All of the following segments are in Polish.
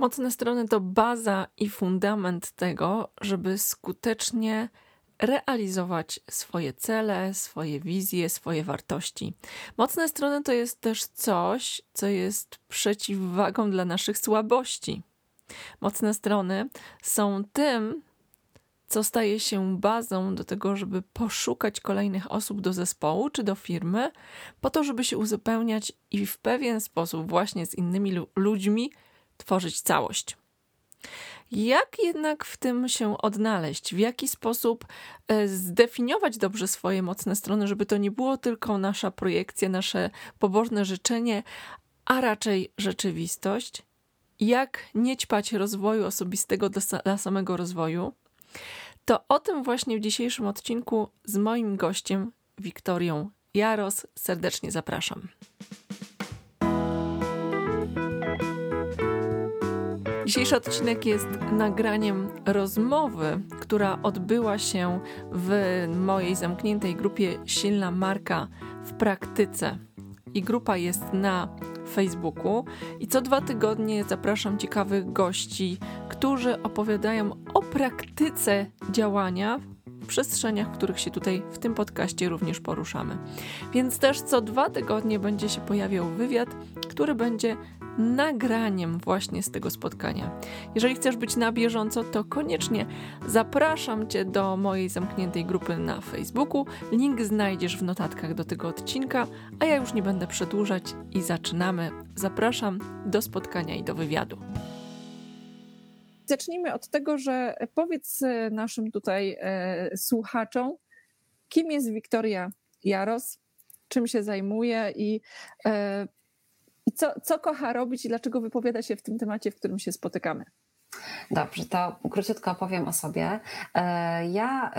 Mocne strony to baza i fundament tego, żeby skutecznie realizować swoje cele, swoje wizje, swoje wartości. Mocne strony to jest też coś, co jest przeciwwagą dla naszych słabości. Mocne strony są tym, co staje się bazą do tego, żeby poszukać kolejnych osób do zespołu czy do firmy, po to, żeby się uzupełniać i w pewien sposób, właśnie z innymi ludźmi, tworzyć całość. Jak jednak w tym się odnaleźć? W jaki sposób e, zdefiniować dobrze swoje mocne strony, żeby to nie było tylko nasza projekcja, nasze pobożne życzenie, a raczej rzeczywistość? Jak nie ćpać rozwoju osobistego dla samego rozwoju? To o tym właśnie w dzisiejszym odcinku z moim gościem, Wiktorią Jaros. Serdecznie zapraszam. Dzisiejszy odcinek jest nagraniem rozmowy, która odbyła się w mojej zamkniętej grupie Silna Marka w praktyce. I grupa jest na Facebooku. I co dwa tygodnie zapraszam ciekawych gości, którzy opowiadają o praktyce działania przestrzeniach, których się tutaj w tym podcaście również poruszamy. Więc też co dwa tygodnie będzie się pojawiał wywiad, który będzie nagraniem właśnie z tego spotkania. Jeżeli chcesz być na bieżąco, to koniecznie zapraszam Cię do mojej zamkniętej grupy na Facebooku. Link znajdziesz w notatkach do tego odcinka, a ja już nie będę przedłużać i zaczynamy. Zapraszam do spotkania i do wywiadu. Zacznijmy od tego, że powiedz naszym tutaj e, słuchaczom, kim jest Wiktoria Jaros, czym się zajmuje i e, i co, co kocha robić i dlaczego wypowiada się w tym temacie, w którym się spotykamy. Dobrze, to króciutko opowiem o sobie. E, ja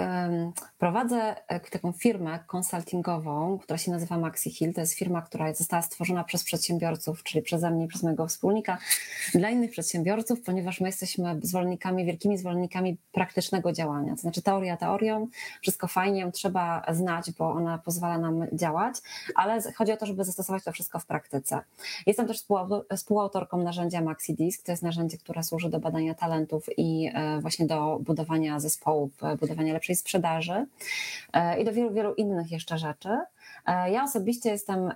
prowadzę e, taką firmę konsultingową, która się nazywa Maxi Hill. To jest firma, która została stworzona przez przedsiębiorców, czyli przeze mnie przez mojego wspólnika, dla innych przedsiębiorców, ponieważ my jesteśmy zwolennikami, wielkimi zwolennikami praktycznego działania. To znaczy teoria teorią, wszystko fajnie, ją trzeba znać, bo ona pozwala nam działać, ale chodzi o to, żeby zastosować to wszystko w praktyce. Jestem też współautorką narzędzia Maxi Disk. To jest narzędzie, które służy do badania talentów i e, właśnie do budowania zespołów, e, budowania lepszej sprzedaży e, i do wielu, wielu innych jeszcze rzeczy. Ja osobiście jestem,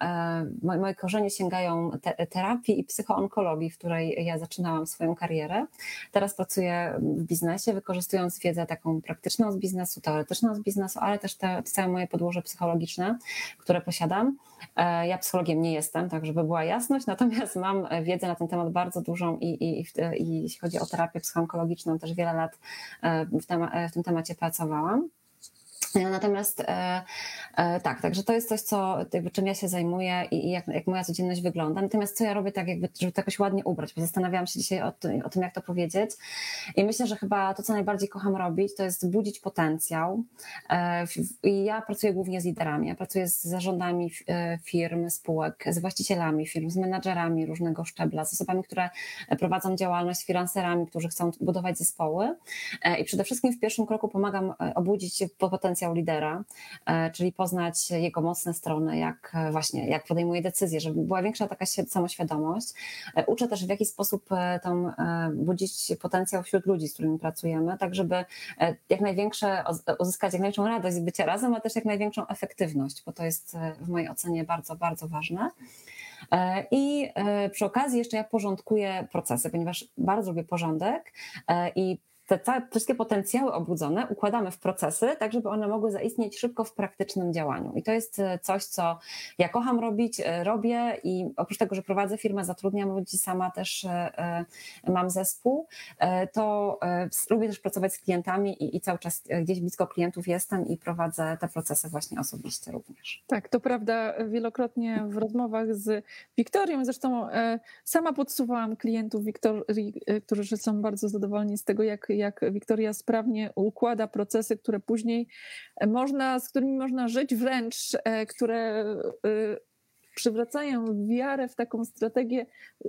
moje korzenie sięgają te, terapii i psychoonkologii, w której ja zaczynałam swoją karierę. Teraz pracuję w biznesie, wykorzystując wiedzę taką praktyczną z biznesu, teoretyczną z biznesu, ale też te, całe moje podłoże psychologiczne, które posiadam. Ja psychologiem nie jestem, tak żeby była jasność, natomiast mam wiedzę na ten temat bardzo dużą i, i, i, i jeśli chodzi o terapię psychoonkologiczną, też wiele lat w, tem w tym temacie pracowałam. Natomiast e, e, tak, także to jest coś, co, czym ja się zajmuję i, jak, jak moja codzienność wygląda. Natomiast co ja robię tak, jakby, żeby to jakoś ładnie ubrać, bo zastanawiałam się dzisiaj o, o tym, jak to powiedzieć. I myślę, że chyba to, co najbardziej kocham robić, to jest budzić potencjał. E, I ja pracuję głównie z liderami. Ja pracuję z zarządami firm, spółek, z właścicielami firm, z menadżerami różnego szczebla, z osobami, które prowadzą działalność, z finanserami, którzy chcą budować zespoły. I przede wszystkim w pierwszym kroku pomagam obudzić potencjał potencjał lidera, e, czyli poznać jego mocne strony, jak e, właśnie, jak podejmuje decyzje, żeby była większa taka samoświadomość. E, uczę też w jaki sposób tam budzić potencjał wśród ludzi, z którymi pracujemy, tak żeby jak największe, uzyskać jak największą radość z bycia razem, a też jak największą efektywność, bo to jest w mojej ocenie bardzo, bardzo ważne. I przy okazji jeszcze ja porządkuję procesy, ponieważ bardzo lubię porządek i te całe, wszystkie potencjały obudzone układamy w procesy, tak żeby one mogły zaistnieć szybko w praktycznym działaniu. I to jest e, coś, co ja kocham robić, e, robię i oprócz tego, że prowadzę firmę, zatrudniam ludzi, sama też e, mam zespół, to lubię też pracować z klientami i, i cały czas gdzieś blisko klientów jestem i prowadzę te procesy właśnie osobiście również. Tak, to prawda. Wielokrotnie w rozmowach z Wiktorią, zresztą sama podsuwałam klientów Wiktorii, którzy są bardzo zadowoleni z tego, jak jak Wiktoria sprawnie układa procesy, które później można, z którymi można żyć wręcz, e, które e, przywracają wiarę w taką strategię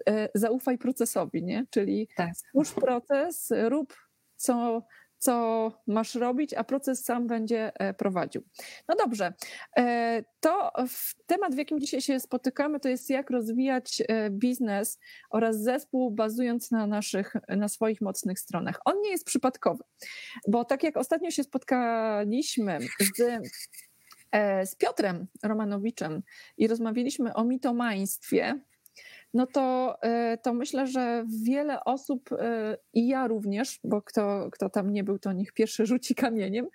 e, zaufaj procesowi, nie? Czyli tak. stwórz proces, rób co, co masz robić, a proces sam będzie e, prowadził. No dobrze, e, to temat, w jakim dzisiaj się spotykamy, to jest jak rozwijać e, biznes oraz zespół bazując na naszych, na swoich mocnych stronach. On nie jest przypadkowy, bo tak jak ostatnio się spotkaliśmy z z Piotrem Romanowiczem i rozmawialiśmy o mitomaństwie, no to, e, to myślę, że wiele osób e, i ja również, bo kto, kto tam nie był, to niech pierwszy rzuci kamieniem,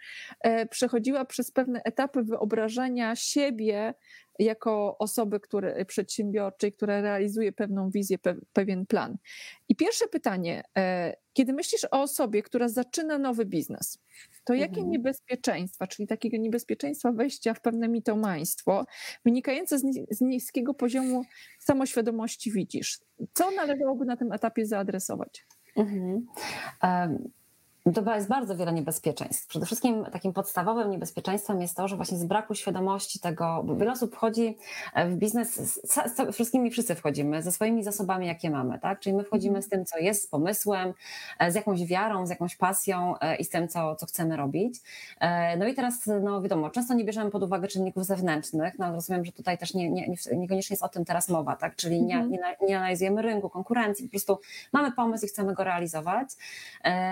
e, przechodziła przez pewne etapy wyobrażenia siebie jako osoby które, przedsiębiorczej, która realizuje pewną wizję, pe, pewien plan. I pierwsze pytanie, kiedy myślisz o osobie, która zaczyna nowy biznes, to jakie mhm. niebezpieczeństwa, czyli takiego niebezpieczeństwa wejścia w pewne mitomaństwo, wynikające z, z niskiego poziomu samoświadomości widzisz? Co należałoby na tym etapie zaadresować? Mhm. Um to jest bardzo wiele niebezpieczeństw. Przede wszystkim takim podstawowym niebezpieczeństwem jest to, że właśnie z braku świadomości tego, bo wiele osób wchodzi e, w biznes, z, z, wszystkimi wszyscy wchodzimy, ze swoimi zasobami, jakie mamy, tak? Czyli my wchodzimy mhm. z tym, co jest, z pomysłem, e, z jakąś wiarą, z jakąś pasją e, i z tym, co, co chcemy robić. No i teraz, no wiadomo, często nie bierzemy pod uwagę czynników zewnętrznych, no rozumiem, że tutaj też nie, nie, niekoniecznie jest o tym teraz mowa, tak? Czyli nie, mhm. nie, nie analizujemy rynku, konkurencji, po prostu mamy pomysł i chcemy go realizować,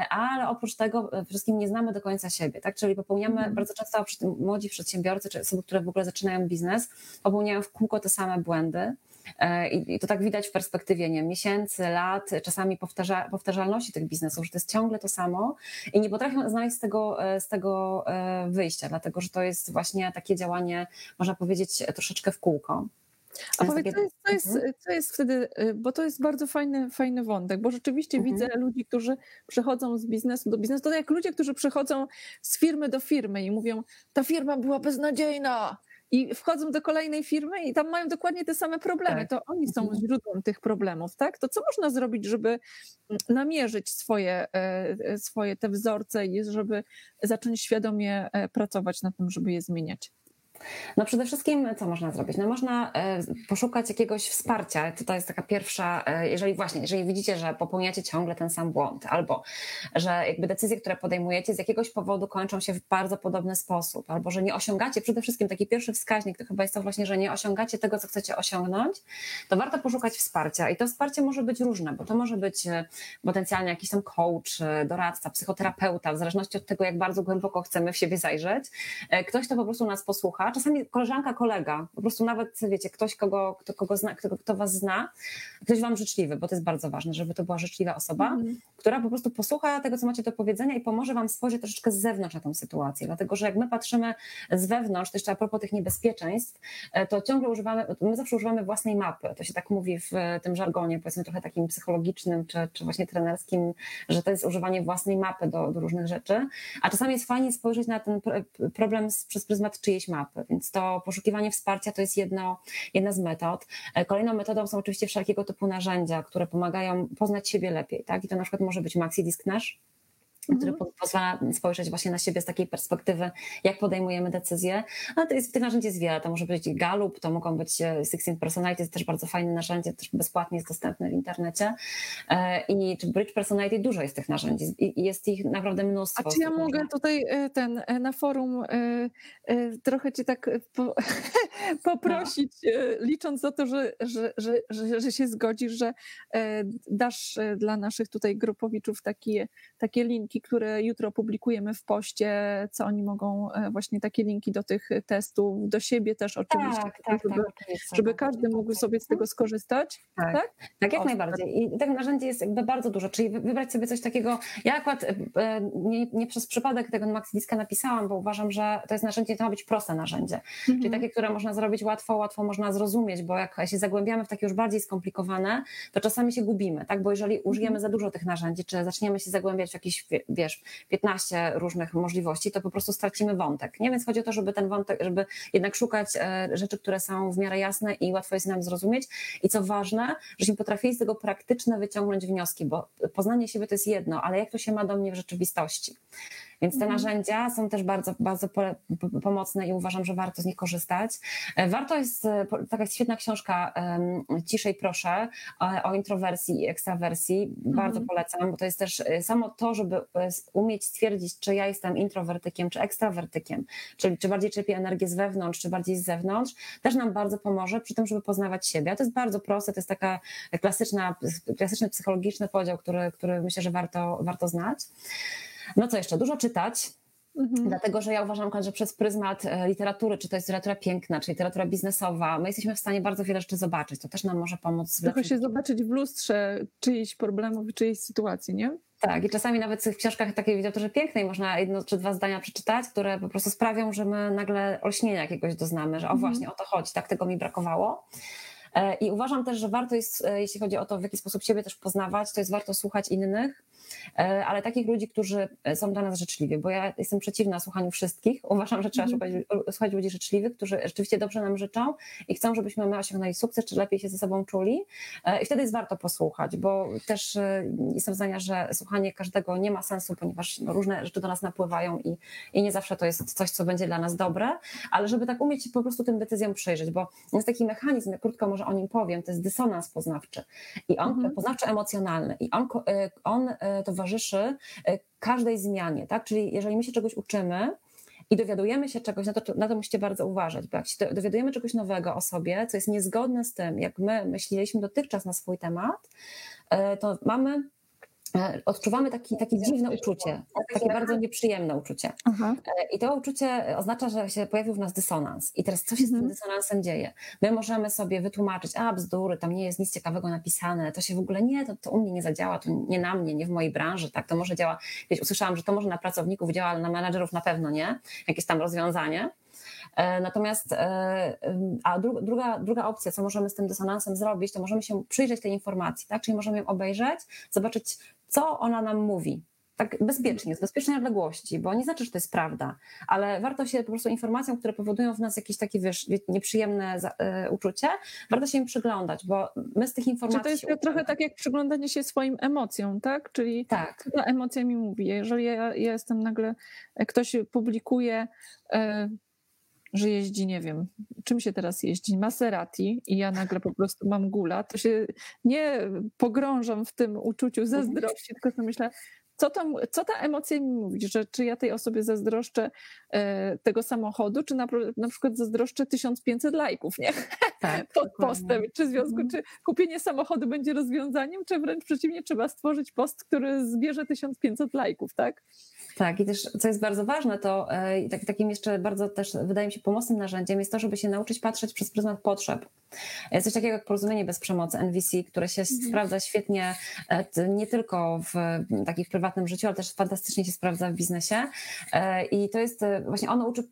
ale oprócz tego e, wszystkim nie znamy do końca siebie, tak? Czyli popełniamy mm. bardzo często młodzi przedsiębiorcy, czy osoby, które w ogóle zaczynają biznes, popełniają w kółko te same błędy. E, I to tak widać w perspektywie nie, miesięcy, lat, czasami powtarza, powtarzalności tych biznesów, że to jest ciągle to samo i nie potrafią znaleźć z tego, e, z tego wyjścia, dlatego że to jest właśnie takie działanie, można powiedzieć, troszeczkę w kółko. A powiedz, co jest, co, jest, mhm. co jest wtedy, y, bo to jest bardzo fajny, fajny wątek, bo rzeczywiście mhm. widzę ludzi, którzy przechodzą z biznesu do biznesu, to jak ludzie, którzy przechodzą z firmy do firmy i mówią, ta firma była beznadziejna, i wchodzą do kolejnej firmy i tam mają dokładnie te same problemy. Tak. To oni są mhm. źródłem tych problemów, tak? To co można zrobić, żeby mm, namierzyć swoje, e, e, swoje te wzorce i żeby zacząć świadomie e, pracować nad tym, żeby je zmieniać? No przede wszystkim co można zrobić? No można e, poszukać jakiegoś wsparcia. To jest taka pierwsza, e, jeżeli właśnie, jeżeli widzicie, że popełniacie ciągle ten sam błąd, albo że jakby decyzje, które podejmujecie z jakiegoś powodu kończą się w bardzo podobny sposób, albo że nie osiągacie, przede wszystkim taki pierwszy wskaźnik to chyba jest to właśnie, że nie osiągacie tego, co chcecie osiągnąć, to warto poszukać wsparcia. I to wsparcie może być różne, bo to może być e, potencjalnie jakiś tam coach, doradca, psychoterapeuta, w zależności od tego, jak bardzo głęboko chcemy w siebie zajrzeć. Ktoś, kto po prostu nas posłucha, czasami koleżanka, kolega, po prostu nawet, wiecie, ktoś, kogo, kto, kogo zna, kto, kto was zna, ktoś wam życzliwy, bo to jest bardzo ważne, żeby to była życzliwa osoba, mm. która po prostu posłucha tego, co macie do powiedzenia i pomoże wam spojrzeć troszeczkę z zewnątrz na tą sytuację, dlatego, że jak my patrzymy z wewnątrz, to jeszcze a propos tych niebezpieczeństw, e, to ciągle używamy, my zawsze używamy własnej mapy, to się tak mówi w tym żargonie, powiedzmy trochę takim psychologicznym, czy, czy właśnie trenerskim, że to jest używanie własnej mapy do, do różnych rzeczy, a czasami jest fajnie spojrzeć na ten problem z, przez pryzmat czyjejś mapy, więc to poszukiwanie wsparcia to jest jedno, jedna z metod. E, kolejną metodą są oczywiście wszelkiego typu narzędzia, które pomagają poznać siebie lepiej, tak? I to na przykład może być Maxi Disk Nash, który mhm. pozwala spojrzeć właśnie na siebie z takiej perspektywy, jak podejmujemy decyzje. Ale to jest, tych narzędzi jest wiele. To może być Galup, to mogą być e, Sixteen Personality, jest też bardzo fajne narzędzie, też bezpłatnie jest dostępne w internecie. E, I czy Bridge Personality, dużo jest tych narzędzi i jest ich naprawdę mnóstwo. A czy ja mogę tutaj e, ten na forum trochę cię tak po, poprosić, no. licząc na to, że, że, że, że, że się zgodzisz, że dasz dla naszych tutaj grupowiczów takie, takie linki, które jutro publikujemy w poście, co oni mogą, e, właśnie takie linki do tych testów, do siebie też oczywiście, tak, tak, żeby, tak, żeby każdy mógł sobie z tego skorzystać. Tak, tak, tak jak o, najbardziej. I tych narzędzi jest jakby bardzo dużo, czyli wybrać sobie coś takiego, ja akurat e, e, nie, nie przez przypadek tego Maxidiska napisałam, bo uważam, że to jest narzędzie, to ma być proste narzędzie, mhm. czyli takie, które można zrobić łatwo, łatwo można zrozumieć, bo jak się zagłębiamy w takie już bardziej skomplikowane, to czasami się gubimy, tak, bo jeżeli użyjemy mhm. za dużo tych narzędzi, czy zaczniemy się zagłębiać w jakieś wiesz, 15 różnych możliwości, to po prostu stracimy wątek. Nie? Więc chodzi o to, żeby ten wątek, żeby jednak szukać e, rzeczy, które są w miarę jasne i łatwo jest nam zrozumieć. I co ważne, żebyśmy potrafili z tego praktyczne wyciągnąć wnioski, bo poznanie siebie to jest jedno, ale jak to się ma do mnie w rzeczywistości? Więc te mhm. narzędzia są też bardzo, bardzo pomocne i uważam, że warto z nich korzystać. Warto jest taka świetna książka Ciszej proszę o introwersji i ekstrawersji. Mhm. Bardzo polecam, bo to jest też samo to, żeby umieć stwierdzić, czy ja jestem introwertykiem, czy ekstrawertykiem, czyli czy bardziej czerpię energię z wewnątrz, czy bardziej z zewnątrz, też nam bardzo pomoże przy tym, żeby poznawać siebie. A to jest bardzo proste, to jest taka klasyczna, klasyczny psychologiczny podział, który, który myślę, że warto, warto znać. No co jeszcze? Dużo czytać. Mhm. Dlatego, że ja uważam, że przez pryzmat e, literatury, czy to jest literatura piękna, czy literatura biznesowa, my jesteśmy w stanie bardzo wiele rzeczy zobaczyć. To też nam może pomóc. Trochę się zobaczyć w lustrze czyichś problemów, czyjejś sytuacji, nie? Tak, i czasami nawet w książkach takiej literaturze pięknej można jedno czy dwa zdania przeczytać, które po prostu sprawią, że my nagle olśnienia jakiegoś doznamy, że o mhm. właśnie o to chodzi, tak tego mi brakowało. E, I uważam też, że warto jest, e, jeśli chodzi o to, w jaki sposób siebie też poznawać, to jest warto słuchać innych, ale takich ludzi, którzy są dla nas życzliwi, bo ja jestem przeciwna słuchaniu wszystkich. Uważam, że trzeba mm. słuchać, ludzi życzliwych, którzy rzeczywiście dobrze nam życzą i chcą, żebyśmy my osiągnęli sukces, czy lepiej się ze sobą czuli. I wtedy jest warto posłuchać, bo też jestem zdania, że słuchanie każdego nie ma sensu, ponieważ no, różne rzeczy do nas napływają i, i nie zawsze to jest coś, co będzie dla nas dobre, ale żeby tak umieć po prostu tym decyzjom przyjrzeć, bo jest taki mechanizm, jak krótko może o nim powiem, to jest dysonans poznawczy i on mhm. poznawczy-emocjonalny i on, e, on e, towarzyszy e, każdej zmianie, tak? Czyli jeżeli my się czegoś uczymy, i dowiadujemy się czegoś, na to, na to musicie bardzo uważać, bo jak się dowiadujemy czegoś nowego o sobie, co jest niezgodne z tym, jak my myśleliśmy dotychczas na swój temat, to mamy E, odczuwamy taki, takie dziwne uczucie, takie bardzo nieprzyjemne uczucie. Aha. E, I to uczucie oznacza, że się pojawił w nas dysonans. I teraz co się z tym mhm. dysonansem dzieje? My możemy sobie wytłumaczyć, a bzdury, tam nie jest nic ciekawego napisane, to się w ogóle nie, to, to u mnie nie zadziała, to nie na mnie, nie w mojej branży, tak, to może działa, wiecie, usłyszałam, że to może na pracowników działa, ale na menadżerów na pewno nie, jakieś tam rozwiązanie. E, natomiast, e, a druga, druga opcja, co możemy z tym dysonansem zrobić, to możemy się przyjrzeć tej informacji, tak? Czyli możemy ją obejrzeć, zobaczyć, co ona nam mówi, tak bezpiecznie, z bezpiecznej odległości, bo nie znaczy, że to jest prawda, ale warto się po prostu informacjom, które powodują w nas jakieś takie, wiesz, nieprzyjemne y, uczucie, warto się im przyglądać, bo my z tych informacji... Czy to jest trochę tak jak przyglądanie się swoim emocjom, tak? Czyli tak. co ta emocja mi mówi. Jeżeli ja, ja jestem nagle, ktoś publikuje... Y, że jeździ, nie wiem, czym się teraz jeździ, Maserati i ja nagle po prostu mam gula, to się nie pogrążam w tym uczuciu zazdrości, tylko sobie myślę, co, tam, co ta emocja mi mówi, że czy ja tej osobie zazdroszczę e, tego samochodu, czy na, na przykład zazdroszczę 1500 lajków, nie? Tak, Pod postem. Czy w związku, mhm. czy kupienie samochodu będzie rozwiązaniem, czy wręcz przeciwnie, trzeba stworzyć post, który zbierze 1500 lajków, tak? Tak, i też co jest bardzo ważne, to e, tak, takim jeszcze bardzo też wydaje mi się pomocnym narzędziem jest to, żeby się nauczyć patrzeć przez pryzmat potrzeb. Jest coś takiego jak porozumienie bez przemocy NVC, które się mhm. sprawdza świetnie e, nie tylko w takim prywatnym życiu, ale też fantastycznie się sprawdza w biznesie. E, I to jest właśnie ono uczy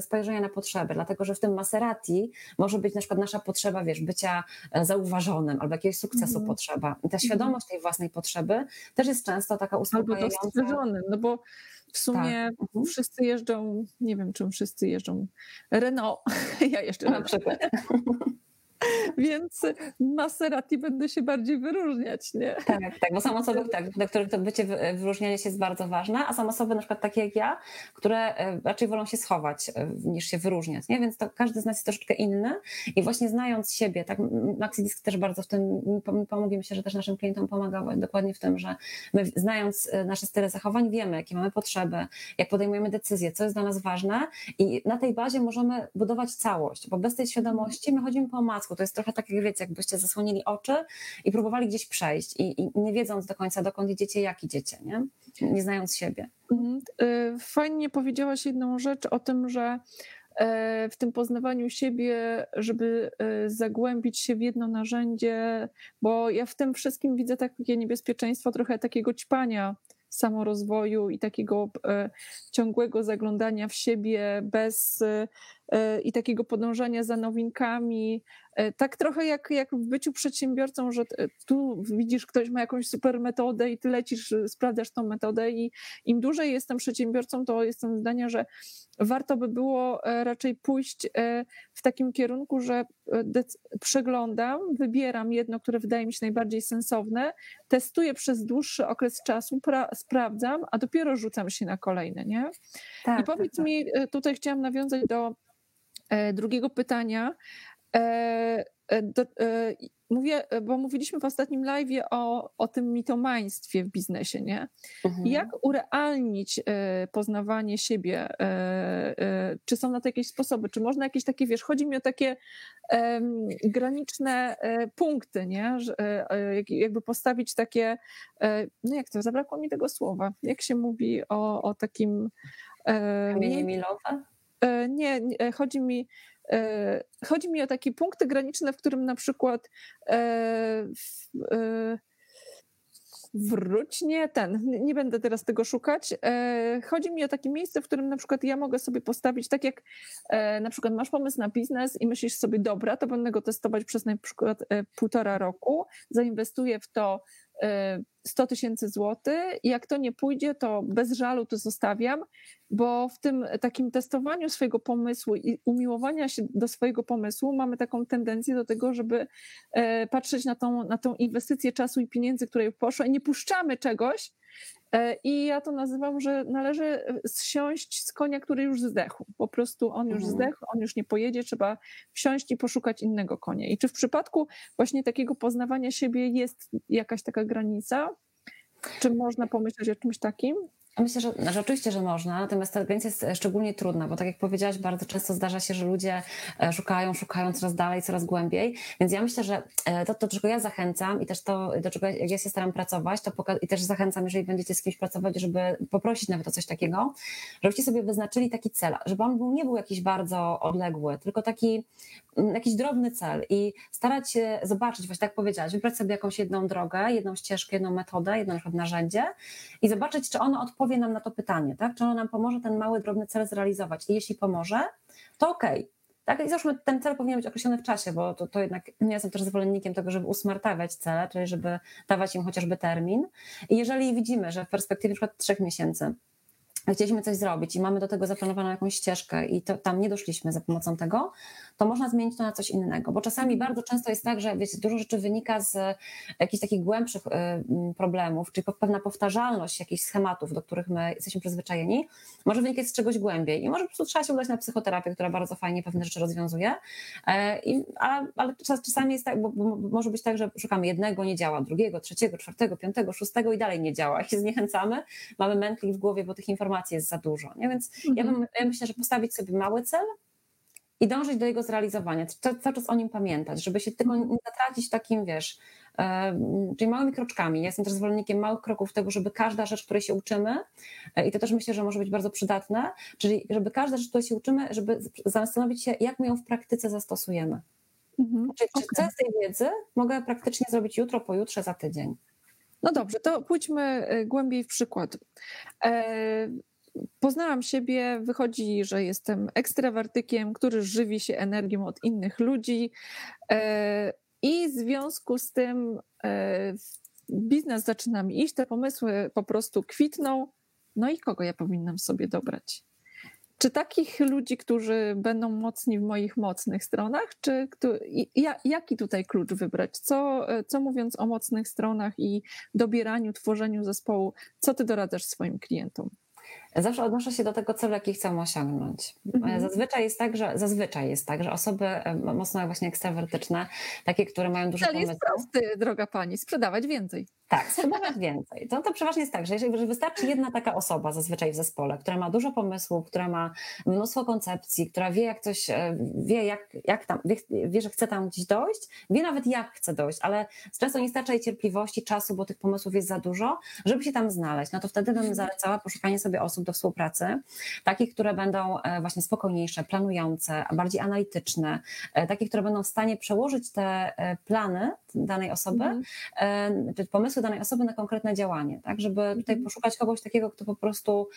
spojrzenia na potrzeby, dlatego że w tym Maserati może być na przykład nasza potrzeba, wiesz, bycia zauważonym albo jakiegoś sukcesu mm. potrzeba. I ta mhm. świadomość tej własnej potrzeby też jest często taka uspokajająca. Albo no bo w sumie tak. Mhm. wszyscy jeżdżą, nie wiem czym wszyscy jeżdżą, Renault, ja jeszcze na przykład. Więc Maserati będę się bardziej wyróżniać, nie? Tak, tak, bo są osoby, tak, dla których to bycie wyróżniania się jest bardzo ważne, a są osoby na przykład takie jak ja, które e, raczej wolą się schować e, niż się wyróżniać, nie? Więc to każdy z nas jest troszeczkę inny i właśnie znając siebie, tak, Maxidisk też bardzo w tym pomógł, myślę, że też naszym klientom pomaga dokładnie w tym, że my znając e, nasze style zachowań wiemy, jakie mamy potrzeby, jak podejmujemy decyzje, co jest dla nas ważne i na tej bazie możemy budować całość, bo bez tej świadomości my chodzimy po to jest trochę tak jak wiecie, jakbyście zasłonili oczy i próbowali gdzieś przejść i, i nie wiedząc do końca, dokąd idziecie, jak idziecie, nie? nie znając siebie. Mhm. Y, fajnie powiedziałaś jedną rzecz o tym, że e, w tym poznawaniu siebie, żeby e, zagłębić się w jedno narzędzie, bo ja w tym wszystkim widzę takie niebezpieczeństwo trochę takiego ćpania samorozwoju i takiego e, ciągłego zaglądania w siebie bez i takiego podążania za nowinkami tak trochę jak, jak w byciu przedsiębiorcą, że tu widzisz, ktoś ma jakąś super metodę i ty lecisz, sprawdzasz tą metodę i im dłużej jestem przedsiębiorcą, to jestem zdania, że warto by było raczej pójść w takim kierunku, że przeglądam, wybieram jedno, które wydaje mi się najbardziej sensowne, testuję przez dłuższy okres czasu, sprawdzam, a dopiero rzucam się na kolejne, nie? Tak, I powiedz tak, tak. mi, tutaj chciałam nawiązać do E, drugiego pytania. E, e, do, mówię, bo mówiliśmy w ostatnim live o, o tym mitomaństwie w biznesie, nie? Mhm. Jak urealnić poznawanie siebie? Czy są na to jakieś sposoby? Czy można jakieś takie, wiesz, chodzi mi o takie graniczne punkty, nie? Że, jakby postawić takie, no jak to, zabrakło mi tego słowa. Jak się mówi o, o takim... Kamienie milowe? E, nie, e, chodzi mi, e, chodzi mi o takie punkty graniczne, w którym na przykład wróć, nie ten, nie będę teraz tego szukać. Chodzi mi o takie miejsce, w którym na przykład ja mogę sobie postawić, tak jak na przykład masz pomysł na biznes i myślisz sobie, dobra, to będę go testować przez na przykład półtora roku, zainwestuję w to 100 tysięcy złotych jak to nie pójdzie, to bez żalu to zostawiam, bo w tym takim testowaniu swojego pomysłu i umiłowania się do swojego pomysłu mamy taką tendencję do tego, żeby e, patrzeć na tą, na tą inwestycję czasu i pieniędzy, które poszło i nie puszczamy czegoś, I ja to nazywam, że należy zsiąść z konia, który już zdechł. Po prostu on już mhm. zdechł, on już nie pojedzie, trzeba wsiąść i poszukać innego konia. I czy w przypadku właśnie takiego poznawania siebie jest jakaś taka granica? Czy można pomyśleć o czymś takim? Myślę, że znaczy oczywiście, że można, natomiast ta granica jest szczególnie trudna, bo tak jak powiedziałaś, bardzo często zdarza się, że ludzie e, szukają, szukają coraz dalej, coraz głębiej. Więc ja myślę, że e, to, do czego ja zachęcam i też to, do czego ja się staram pracować, to i też zachęcam, jeżeli będziecie z kimś pracować, żeby poprosić nawet o coś takiego, żebyście sobie wyznaczyli taki cel, żeby on był, nie był jakiś bardzo odległy, tylko taki mm, jakiś drobny cel i starać się zobaczyć, właśnie tak powiedziałaś, wybrać sobie jakąś jedną drogę, jedną ścieżkę, jedną metodę, jedno narzędzie i zobaczyć, czy ono odpowie odpowie nam na to pytanie, tak? Czy ono nam pomoże ten mały, drobny cel zrealizować? I jeśli pomoże, to okej. Okay. Tak, i załóżmy, ten cel powinien być określony w czasie, bo to, to jednak ja jestem też zwolennikiem tego, żeby usmartawiać cele, czyli żeby dawać im chociażby termin. I jeżeli widzimy, że w perspektywie np. trzech miesięcy chcieliśmy coś zrobić i mamy do tego zaplanowaną jakąś ścieżkę i to, tam nie doszliśmy za pomocą tego, to można zmienić to na coś innego, bo czasami mhm. bardzo często jest tak, że wiecie, dużo rzeczy wynika z jakichś takich głębszych y, problemów, czyli pewna powtarzalność jakichś schematów, do których my jesteśmy przyzwyczajeni, może wynikać z czegoś głębiej i może po prostu trzeba się udać na psychoterapię, która bardzo fajnie pewne rzeczy rozwiązuje, e, I, ale, ale czasami jest tak, bo, bo może być tak, że szukamy jednego, nie działa, drugiego, trzeciego, czwartego, piątego, szóstego i dalej nie działa, i się zniechęcamy, mamy mętlik w głowie, bo tych informacji jest za dużo, nie? więc mhm. ja, bym, ja myślę, że postawić sobie mały cel, i dążyć do jego zrealizowania, cały czas o nim pamiętać, żeby się tylko nie zatracić takim, wiesz, czyli małymi kroczkami. Ja jestem też zwolennikiem małych kroków tego, żeby każda rzecz, której się uczymy, e, i to też myślę, że może być bardzo przydatne, czyli żeby każda rzecz, której się uczymy, żeby zastanowić się, jak my ją w praktyce zastosujemy. Mhm, czyli okay. czy chcę z tej wiedzy mogę praktycznie zrobić jutro, pojutrze, za tydzień. No dobrze, to pójdźmy e, głębiej w przykład. E, poznałam siebie, wychodzi, że jestem ekstrawertykiem, który żywi się energią od innych ludzi e, i w związku z tym e, biznes zaczyna mi iść, te pomysły po prostu kwitną. No i kogo ja powinnam sobie dobrać? Czy takich ludzi, którzy będą mocni w moich mocnych stronach, czy jaki tutaj klucz wybrać? Co, co mówiąc o mocnych stronach i dobieraniu, tworzeniu zespołu, co ty doradzasz swoim klientom? Zawsze odnoszę się do tego celu, jaki chcę osiągnąć. Mhm. Zazwyczaj jest tak, że zazwyczaj jest tak, że osoby e, mocno właśnie ekstrawertyczne, takie, które mają dużo pomysłów. jest prosty, droga pani, sprzedawać więcej. Tak, sprzedawać więcej. To, to przeważnie jest tak, że jeżeli wystarczy jedna taka osoba zazwyczaj w zespole, która ma dużo pomysłów, która ma mnóstwo koncepcji, która wie jak coś, e, wie jak, jak tam, wie, wie, że chce tam gdzieś dojść, wie nawet jak chce dojść, ale często nie starcza jej cierpliwości, czasu, bo tych pomysłów jest za dużo, żeby się tam znaleźć. No to wtedy bym zalecała poszukanie sobie osób do współpracy, takich, które będą e, właśnie spokojniejsze, planujące, bardziej analityczne, e, takie, które będą w stanie przełożyć te plany danej osoby, mm. czy pomysły danej osoby na konkretne działanie, tak, żeby tutaj mhm. poszukać kogoś takiego, kto po prostu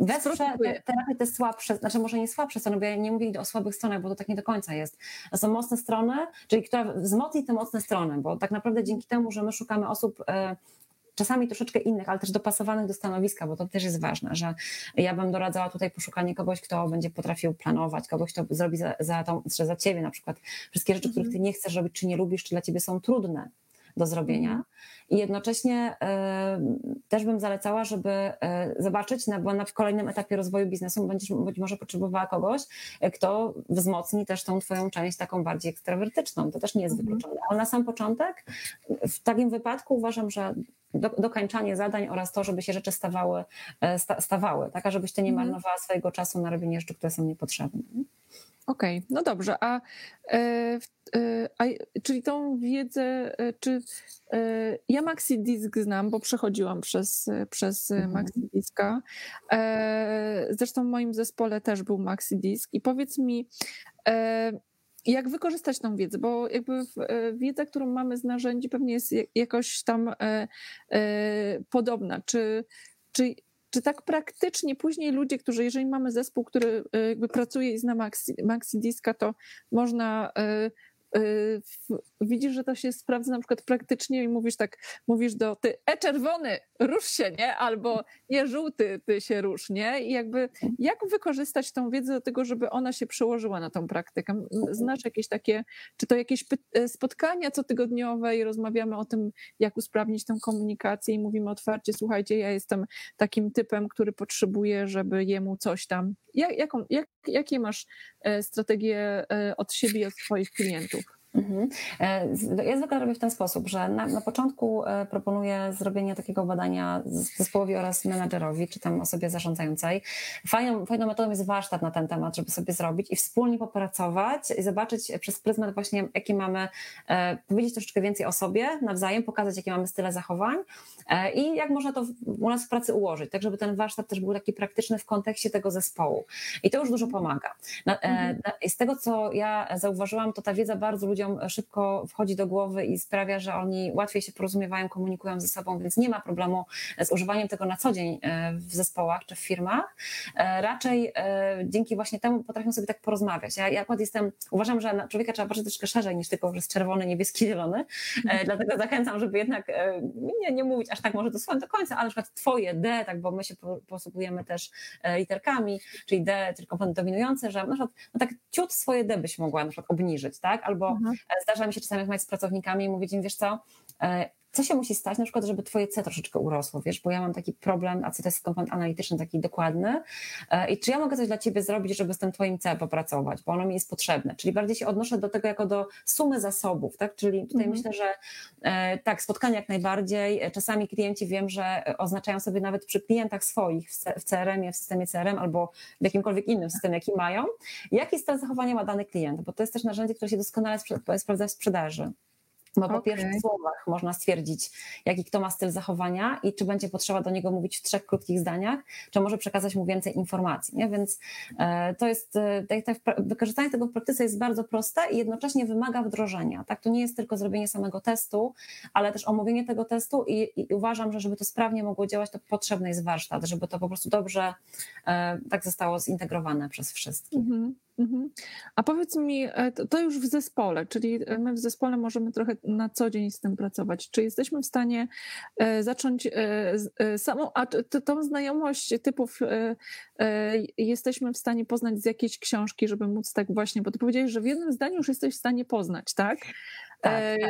wesprze te, te słabsze, znaczy może nie słabsze strony, bo ja nie mówię o słabych stronach, bo to tak nie do końca jest. To są mocne strony, czyli która wzmocni te mocne strony, bo tak naprawdę dzięki temu, że my szukamy osób e, czasami troszeczkę innych, ale też dopasowanych do stanowiska, bo to też jest ważne, że ja bym doradzała tutaj poszukanie kogoś, kto będzie potrafił planować, kogoś, kto zrobi za, za, tą, za ciebie na przykład wszystkie rzeczy, których mhm. ty nie chcesz robić, czy nie lubisz, czy dla ciebie są trudne do zrobienia. Mhm. I jednocześnie y, też bym zalecała, żeby y, zobaczyć, bo na kolejnym etapie rozwoju biznesu będziesz być może potrzebowała kogoś, y, kto wzmocni też tą twoją część taką bardziej ekstrawertyczną. To też nie jest mhm. wykluczone. Ale na sam początek, w takim wypadku uważam, że do, dokańczanie zadań oraz to, żeby się rzeczy stawały, sta, stawały, tak, żebyś ty nie mhm. marnowała swojego czasu na robienie rzeczy, które są niepotrzebne. Okej, okay, no dobrze. A, e, e, a, czyli tą wiedzę, e, czy ja MaxiDisk znam, bo przechodziłam przez, przez mhm. MaxiDiska. Zresztą w moim zespole też był MaxiDisk. I powiedz mi, jak wykorzystać tą wiedzę, bo jakby wiedza, którą mamy z narzędzi pewnie jest jakoś tam podobna. Czy, czy czy tak praktycznie później ludzie, którzy, jeżeli mamy zespół, który e, jakby pracuje i zna Maxi, Maxi Diska, to można e, widzisz, że to się sprawdza na przykład praktycznie i mówisz tak, mówisz do ty e-czerwony, rusz się, nie? Albo nie żółty, ty się rusz, nie? I jakby jak wykorzystać tą wiedzę do tego, żeby ona się przełożyła na tą praktykę? Znasz jakieś takie, czy to jakieś e, spotkania cotygodniowe i rozmawiamy o tym, jak usprawnić tę komunikację i mówimy otwarcie, słuchajcie, ja jestem takim typem, który potrzebuje, żeby jemu coś tam. Jak, jaką, jak, jakie masz e, strategie e, od siebie i od swoich klientów? Mhm. E, ja zwykle robię w ten sposób, że na, na, początku e, proponuję zrobienie takiego badania zespołowi oraz menadżerowi, czy tam osobie zarządzającej. Fajną, fajną metodą jest warsztat na ten temat, żeby sobie zrobić i wspólnie popracować i zobaczyć przez pryzmat właśnie, jaki mamy, e, powiedzieć troszeczkę więcej o sobie nawzajem, pokazać, jakie mamy style zachowań i jak można to u nas w pracy ułożyć, tak żeby ten warsztat też był taki praktyczny w kontekście tego zespołu. I to już dużo pomaga. Mhm. Z tego, co ja zauważyłam, to ta wiedza bardzo ludzi ludziom szybko wchodzi do głowy i sprawia, że oni łatwiej się porozumiewają, komunikują ze sobą, więc nie ma problemu z używaniem tego na co dzień e, w zespołach czy w firmach. E, raczej e, dzięki właśnie temu potrafią sobie tak porozmawiać. Ja, ja akurat jestem, uważam, że na człowieka trzeba patrzeć troszkę szerzej niż tylko, że jest czerwony, niebieski, zielony. Dlatego zachęcam, żeby jednak nie, nie mówić aż tak może dosłownie do końca, ale na przykład twoje D, tak, bo my się posługujemy też literkami, czyli D, tylko komponent dominujący, że na przykład no tak ciut swoje D byś mogła na przykład obniżyć, tak? Albo mhm. Zdarza mi się czasami rozmawiać z pracownikami i mówić im, wiesz co, e, co się musi stać, na przykład, żeby twoje C troszeczkę urosło, wiesz, bo ja mam taki problem, a C to jest komponent analityczny, taki dokładny. E, i czy ja mogę coś dla ciebie zrobić, żeby z tym twoim C popracować, bo ono mi jest potrzebne, czyli bardziej się odnoszę do tego jako do sumy zasobów, tak, czyli tutaj mhm. myślę, że tak, spotkania jak najbardziej, czasami klienci wiem, że oznaczają sobie nawet przy klientach swoich w CRM-ie, w systemie CRM albo w jakimkolwiek innym systemie, jaki mają, jaki styl zachowania ma dany klient, bo to jest też narzędzie, które się doskonale sprawdza w sprzedaży. Bo po okay. pierwszych słowach można stwierdzić, jaki kto ma styl zachowania i czy będzie potrzeba do niego mówić w trzech krótkich zdaniach, czy może przekazać mu więcej informacji. Nie? Więc e, to jest, e, wykorzystanie tego w praktyce jest bardzo proste i jednocześnie wymaga wdrożenia. Tak? To nie jest tylko zrobienie samego testu, ale też omówienie tego testu i, i uważam, że żeby to sprawnie mogło działać, to potrzebny jest warsztat, żeby to po prostu dobrze e, tak zostało zintegrowane przez wszystkich. Mm -hmm. Mhm. A powiedz mi, e, to już w zespole, czyli e, my w zespole możemy trochę na co dzień z tym pracować. Czy jesteśmy w stanie e, zacząć samą, a tą znajomość typów jesteśmy w stanie poznać z jakiejś książki, żeby móc tak właśnie, bo ty powiedziałeś, że w jednym zdaniu już jesteś w stanie poznać, tak? Tak,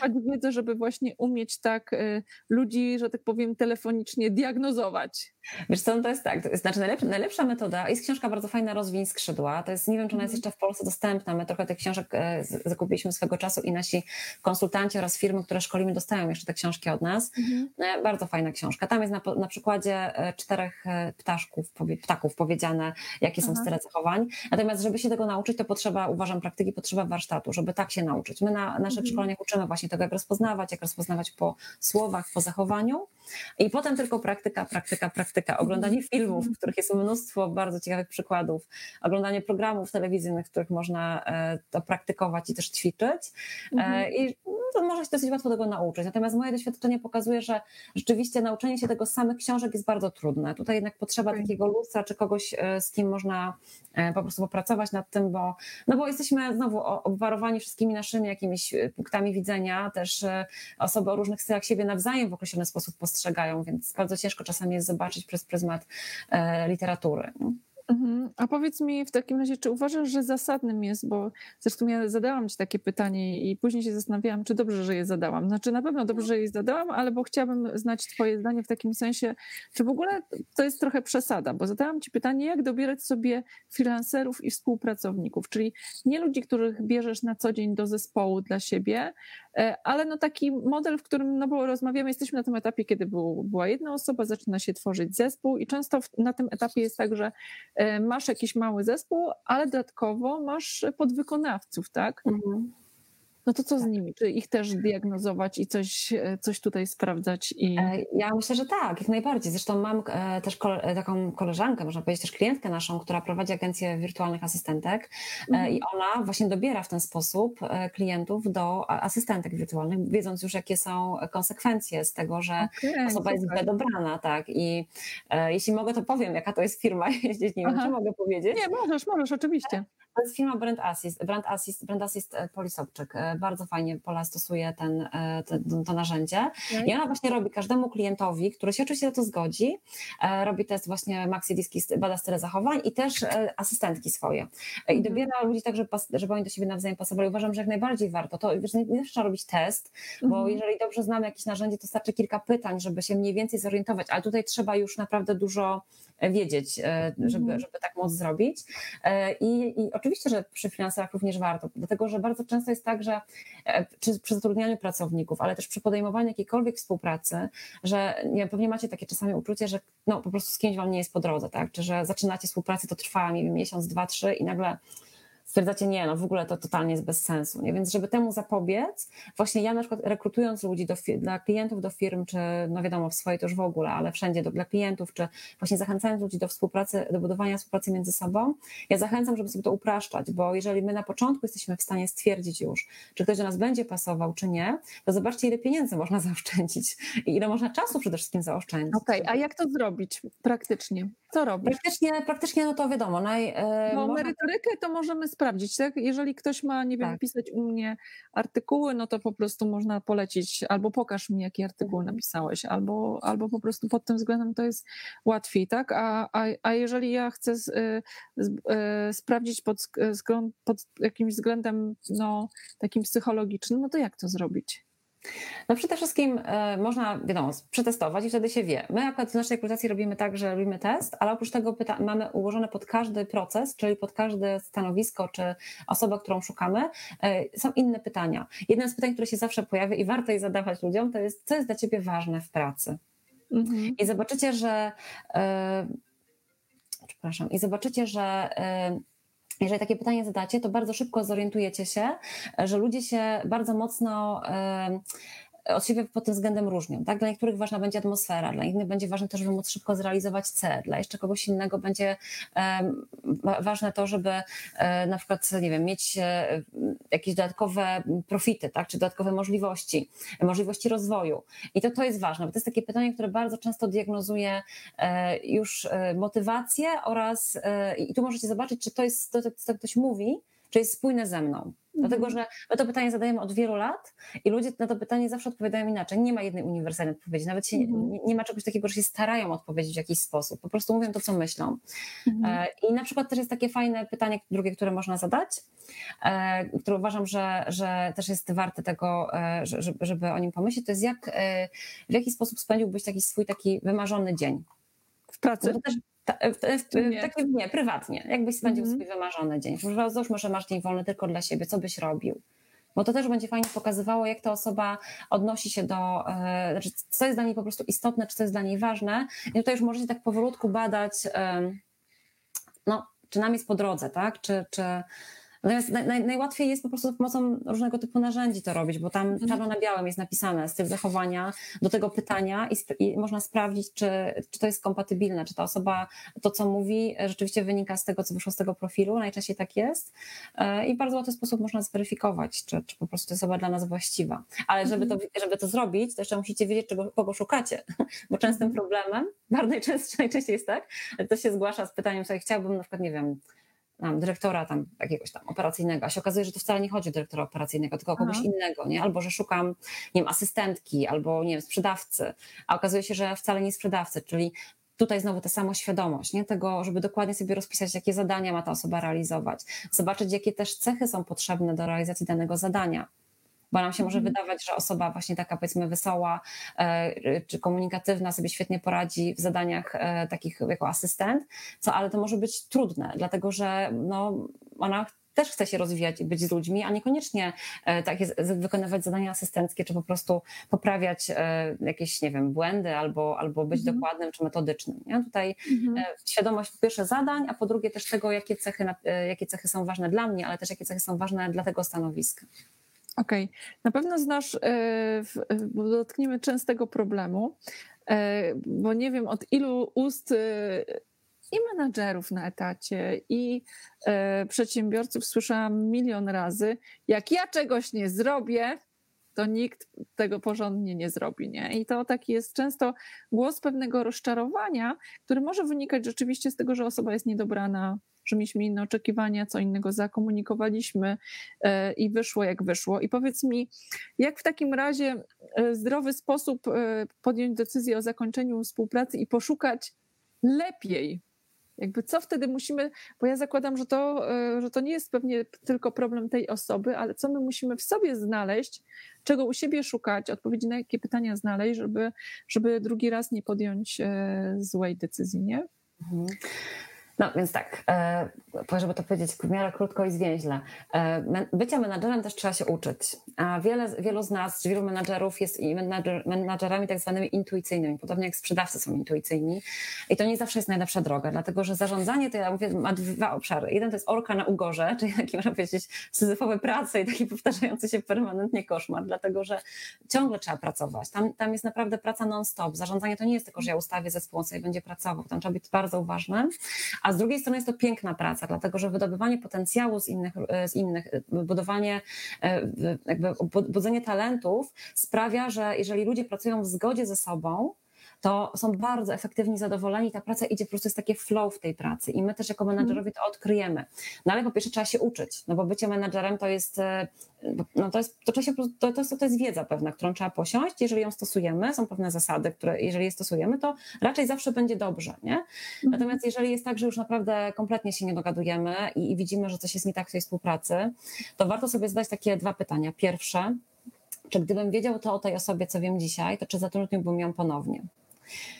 tak. wiedzę, żeby właśnie umieć tak ludzi, że tak powiem, telefonicznie diagnozować. Wiesz co, no to jest tak, znaczy najlepsza, najlepsza metoda, jest książka bardzo fajna, Rozwiń skrzydła, to jest, nie wiem, czy ona jest mhm. jeszcze w Polsce dostępna, my trochę tych książek e, zakupiliśmy swego czasu i nasi konsultanci oraz firmy, które szkolimy, dostają jeszcze te książki od nas. Mhm. No, bardzo fajna książka. Tam jest na, na przykładzie e, czterech e, ptaszków, ptaków powiedziane, jakie są Aha. style zachowań. Natomiast, żeby się tego nauczyć, to potrzeba, uważam, praktyki, potrzeba warsztatu, żeby tak się nauczyć. My na naszych mhm. szkoleniach uczymy właśnie tego, jak rozpoznawać, jak rozpoznawać po słowach, po zachowaniu i potem tylko praktyka, praktyka, praktyka. Oglądanie mhm. filmów, w których jest mnóstwo bardzo ciekawych przykładów, oglądanie programów telewizyjnych, w których można e, to praktykować i też ćwiczyć. E, mhm. I to można się dosyć łatwo tego nauczyć. Natomiast moje doświadczenie pokazuje, że rzeczywiście nauczenie się tego samych książek jest bardzo trudne. Tutaj jednak potrzeba okay. takiego lustra, czy kogoś, e, z kim można po prostu popracować nad tym, bo, no bo jesteśmy znowu obwarowani wszystkimi naszymi jakimiś punktami widzenia, też osoby o różnych stylach siebie nawzajem w określony sposób postrzegają, więc bardzo ciężko czasami jest zobaczyć przez pryzmat literatury. Mhm. A powiedz mi w takim razie, czy uważasz, że zasadnym jest, bo zresztą ja zadałam Ci takie pytanie i później się zastanawiałam, czy dobrze, że je zadałam. Znaczy na pewno dobrze, że je zadałam, ale bo chciałabym znać Twoje zdanie w takim sensie, czy w ogóle to jest trochę przesada, bo zadałam Ci pytanie, jak dobierać sobie freelancerów i współpracowników, czyli nie ludzi, których bierzesz na co dzień do zespołu dla siebie, ale no taki model, w którym, no bo rozmawiamy, jesteśmy na tym etapie, kiedy był, była jedna osoba, zaczyna się tworzyć zespół i często na tym etapie jest tak, że E, masz jakiś mały zespół, ale dodatkowo masz podwykonawców, tak? Mhm. No to co z tak. nimi? Czy ich też diagnozować i coś, e, coś tutaj sprawdzać? I... E, ja myślę, że tak, jak najbardziej. Zresztą mam też taką koleżankę, można powiedzieć też klientkę naszą, która prowadzi agencję wirtualnych asystentek mhm. i ona właśnie dobiera w ten sposób klientów do asystentek wirtualnych, wiedząc już jakie są konsekwencje z tego, że okay, osoba jest źle dobrana, tak. I jeśli mogę, to powiem, jaka to jest firma, jeśli nie wiem, czy mogę powiedzieć. Nie, możesz, możesz, oczywiście. To jest firma Brand Assist, Brand Assist, Brand Assist e, Polisobczyk. E, bardzo fajnie Pola stosuje ten, e, ten, to narzędzie. I ona właśnie robi każdemu klientowi, który się oczywiście na to zgodzi, robi test właśnie maxi diski, bada style zachowań i też asystentki swoje. I mhm. dobiera ludzi tak, żeby, żeby oni do siebie nawzajem pasowali. Uważam, że jak najbardziej warto. To wiesz, nie, nie trzeba robić test, bo mhm. jeżeli dobrze znamy jakieś narzędzie, to starczy kilka pytań, żeby się mniej więcej zorientować, ale tutaj trzeba już naprawdę dużo wiedzieć, żeby, mhm. żeby tak móc zrobić. I, i oczywiście, że przy finansach również warto, dlatego że bardzo często jest tak, że e, czy przy zatrudnianiu pracowników, ale też przy podejmowaniu jakiejkolwiek współpracy, że nie, pewnie macie takie czasami uczucie, że no, po prostu z kimś wam nie jest po drodze, tak? Czy że zaczynacie współpracę, to trwa nie wiem, miesiąc, dwa, trzy i nagle stwierdzacie, nie, no w ogóle to totalnie jest bez sensu. Nie? Więc żeby temu zapobiec, właśnie ja na przykład rekrutując ludzi do, dla klientów do firm, czy no wiadomo, w swojej to już w ogóle, ale wszędzie do, dla klientów, czy właśnie zachęcając ludzi do współpracy, do budowania współpracy między sobą, ja zachęcam, żeby sobie to upraszczać, bo jeżeli my na początku jesteśmy w stanie stwierdzić już, czy ktoś do nas będzie pasował, czy nie, to zobaczcie, ile pieniędzy można zaoszczędzić i ile można czasu przede wszystkim zaoszczędzić. Okej, okay, a jak to zrobić praktycznie? Co robisz? Praktycznie, praktycznie no to wiadomo. Naj, e, no, można... merytorykę to możemy sprawdzić, tak? Jeżeli ktoś ma, nie wiem, tak. pisać u mnie artykuły, no to po prostu można polecić, albo pokaż mi, jaki artykuł mhm. napisałeś, albo, albo po prostu pod tym względem to jest łatwiej, tak? A, a, a jeżeli ja chcę z, e, z, e, sprawdzić pod, pod jakimś względem, no, takim psychologicznym, no to jak to zrobić? No przede wszystkim y, można, wiadomo, przetestować i wtedy się wie. My akurat w naszej rekrutacji robimy tak, że robimy test, ale oprócz tego pyta- mamy ułożone pod każdy proces, czyli pod każde stanowisko czy osobę, którą szukamy, y, są inne pytania. Jedno z pytań, które się zawsze pojawia i warto je zadawać ludziom, to jest, co jest dla ciebie ważne w pracy? Mhm. I zobaczycie, że y, przepraszam, i zobaczycie, że jeżeli takie pytanie zadacie, to bardzo szybko zorientujecie się, że ludzie się bardzo mocno od siebie pod tym względem różnią. Tak? Dla niektórych ważna będzie atmosfera, dla innych będzie ważne to, żeby móc szybko zrealizować cel, dla jeszcze kogoś innego będzie ważne to, żeby um, na przykład, nie wiem, mieć um, jakieś dodatkowe profity, tak? czy dodatkowe możliwości, możliwości rozwoju. I to, to jest ważne, bo to jest takie pytanie, które bardzo często diagnozuje już motywację oraz, i tu możecie zobaczyć, czy to jest to, co ktoś mówi, czy jest spójne ze mną. Dlatego, mhm. że my to pytanie zadajemy od wielu lat i ludzie na to pytanie zawsze odpowiadają inaczej. Nie ma jednej uniwersalnej odpowiedzi, nawet się, mhm. nie, nie, ma czegoś takiego, że się starają odpowiedzieć w jakiś sposób. Po prostu mówią to, co myślą. Mhm. E, I na przykład też jest takie fajne pytanie, drugie, które można zadać, e, które uważam, że, że też jest warte tego, e, żeby o nim pomyśleć, to jest jak, w jaki sposób spędziłbyś taki swój taki wymarzony dzień. W pracy? No też, E, w, w, nie. Takie, nie, prywatnie. Jakbyś spędził mm -hmm. swój wymarzony dzień. Załóżmy, że masz dzień wolny tylko dla siebie, co byś robił? Bo to też będzie fajnie pokazywało, jak ta osoba odnosi się do, e, znaczy, co jest dla niej po prostu istotne, czy co jest dla niej ważne. I tutaj już możecie tak powolutku badać, e, no, czy nam jest po drodze, tak? Czy, czy, Natomiast naj, najłatwiej jest po prostu za pomocą różnego typu narzędzi to robić, bo tam mhm. czarno na białym jest napisane styl zachowania do tego pytania i, i, można sprawdzić, czy, czy to jest kompatybilne, czy ta osoba to, co mówi, rzeczywiście wynika z tego, co wyszło z tego profilu. Najczęściej tak jest. E, I w bardzo łatwy sposób można zweryfikować, czy, czy po prostu to osoba dla nas właściwa. Ale żeby to, mhm. żeby to zrobić, to jeszcze musicie wiedzieć, czego, kogo szukacie, bo częstym mhm. problemem, bardzo najczęściej, najczęściej jest tak, to się zgłasza z pytaniem, sobie chciałbym na przykład, nie wiem, tam, dyrektora tam jakiegoś tam operacyjnego, a się okazuje, że to wcale nie chodzi o dyrektora operacyjnego, tylko o kogoś Aha. innego, nie? Albo że szukam, nie wiem, asystentki, albo nie wiem, sprzedawcy, a okazuje się, że wcale nie sprzedawcy, czyli tutaj znowu ta samoświadomość, nie? tego, żeby dokładnie sobie rozpisać, jakie zadania ma ta osoba realizować, zobaczyć, jakie też cechy są potrzebne do realizacji danego zadania bo nam się może mhm. wydawać, że osoba właśnie taka powiedzmy wesoła e, czy komunikatywna sobie świetnie poradzi w zadaniach e, takich jako asystent, co ale to może być trudne, dlatego że no, ona też chce się rozwijać i być z ludźmi, a niekoniecznie e, tak jest, wykonywać zadania asystenckie, czy po prostu poprawiać jakieś, nie wiem, błędy albo, albo być mhm. dokładnym czy metodycznym. Nie? Tutaj mhm. świadomość po pierwsze zadań, a po drugie też tego, jakie cechy, jakie cechy są ważne dla mnie, ale też jakie cechy są ważne dla tego stanowiska. Okej, okay. na pewno znasz, e, bo dotkniemy częstego problemu, e, bo nie wiem od ilu ust e, i menadżerów na etacie, i przedsiębiorców słyszałam milion razy, jak ja czegoś nie zrobię, to nikt tego porządnie nie zrobi. Nie? I to taki jest często głos pewnego rozczarowania, który może wynikać rzeczywiście z tego, że osoba jest niedobrana że mieliśmy inne oczekiwania, co innego zakomunikowaliśmy e, i wyszło jak wyszło. I powiedz mi, jak w takim razie e, zdrowy sposób e, podjąć decyzję o zakończeniu współpracy i poszukać lepiej jakby co wtedy musimy, bo ja zakładam, że to, że to nie jest pewnie tylko problem tej osoby, ale co my musimy w sobie znaleźć, czego u siebie szukać, odpowiedzi na jakie pytania znaleźć, żeby, żeby drugi raz nie podjąć złej decyzji, nie? Mhm. No więc tak, e, żeby to powiedzieć w miarę krótko i zwięźle. E, bycia menadżerem też trzeba się uczyć. A wiele, wielu z nas, czy wielu menadżerów jest menadżer, menadżerami tak zwanymi intuicyjnymi, podobnie jak sprzedawcy są intuicyjni. I to nie zawsze jest najlepsza droga, dlatego że zarządzanie to ja mówię ma dwa obszary. Jeden to jest orka na ugorze, czyli taki można powiedzieć syzyfowe prace i taki powtarzający się permanentnie koszmar, dlatego że ciągle trzeba pracować. Tam, tam jest naprawdę praca non-stop. Zarządzanie to nie jest tylko, że ja ustawię zespół, on sobie będzie pracował. Tam trzeba być bardzo uważnym a z drugiej strony jest to piękna praca, dlatego że wydobywanie potencjału z innych, e, z innych e, budowanie, e, jakby budzenie talentów sprawia, że jeżeli ludzie pracują w zgodzie ze sobą, to są bardzo efektywni, zadowoleni, ta praca idzie po prostu, jest takie flow w tej pracy i my też jako menadżerowie to odkryjemy. No ale po pierwsze trzeba się uczyć, no bo bycie menadżerem to jest, e, no to jest, to, to, to, jest, to jest wiedza pewna, którą trzeba posiąść, jeżeli ją stosujemy, są pewne zasady, które jeżeli je stosujemy, to raczej zawsze będzie dobrze, nie? Mhm. Natomiast jeżeli jest tak, że już naprawdę kompletnie się nie dogadujemy i, i widzimy, że coś jest nie tak w tej współpracy, to warto sobie zadać takie dwa pytania. Pierwsze, czy gdybym wiedział to o tej osobie, co wiem dzisiaj, to czy zatrudniłbym ją ponownie?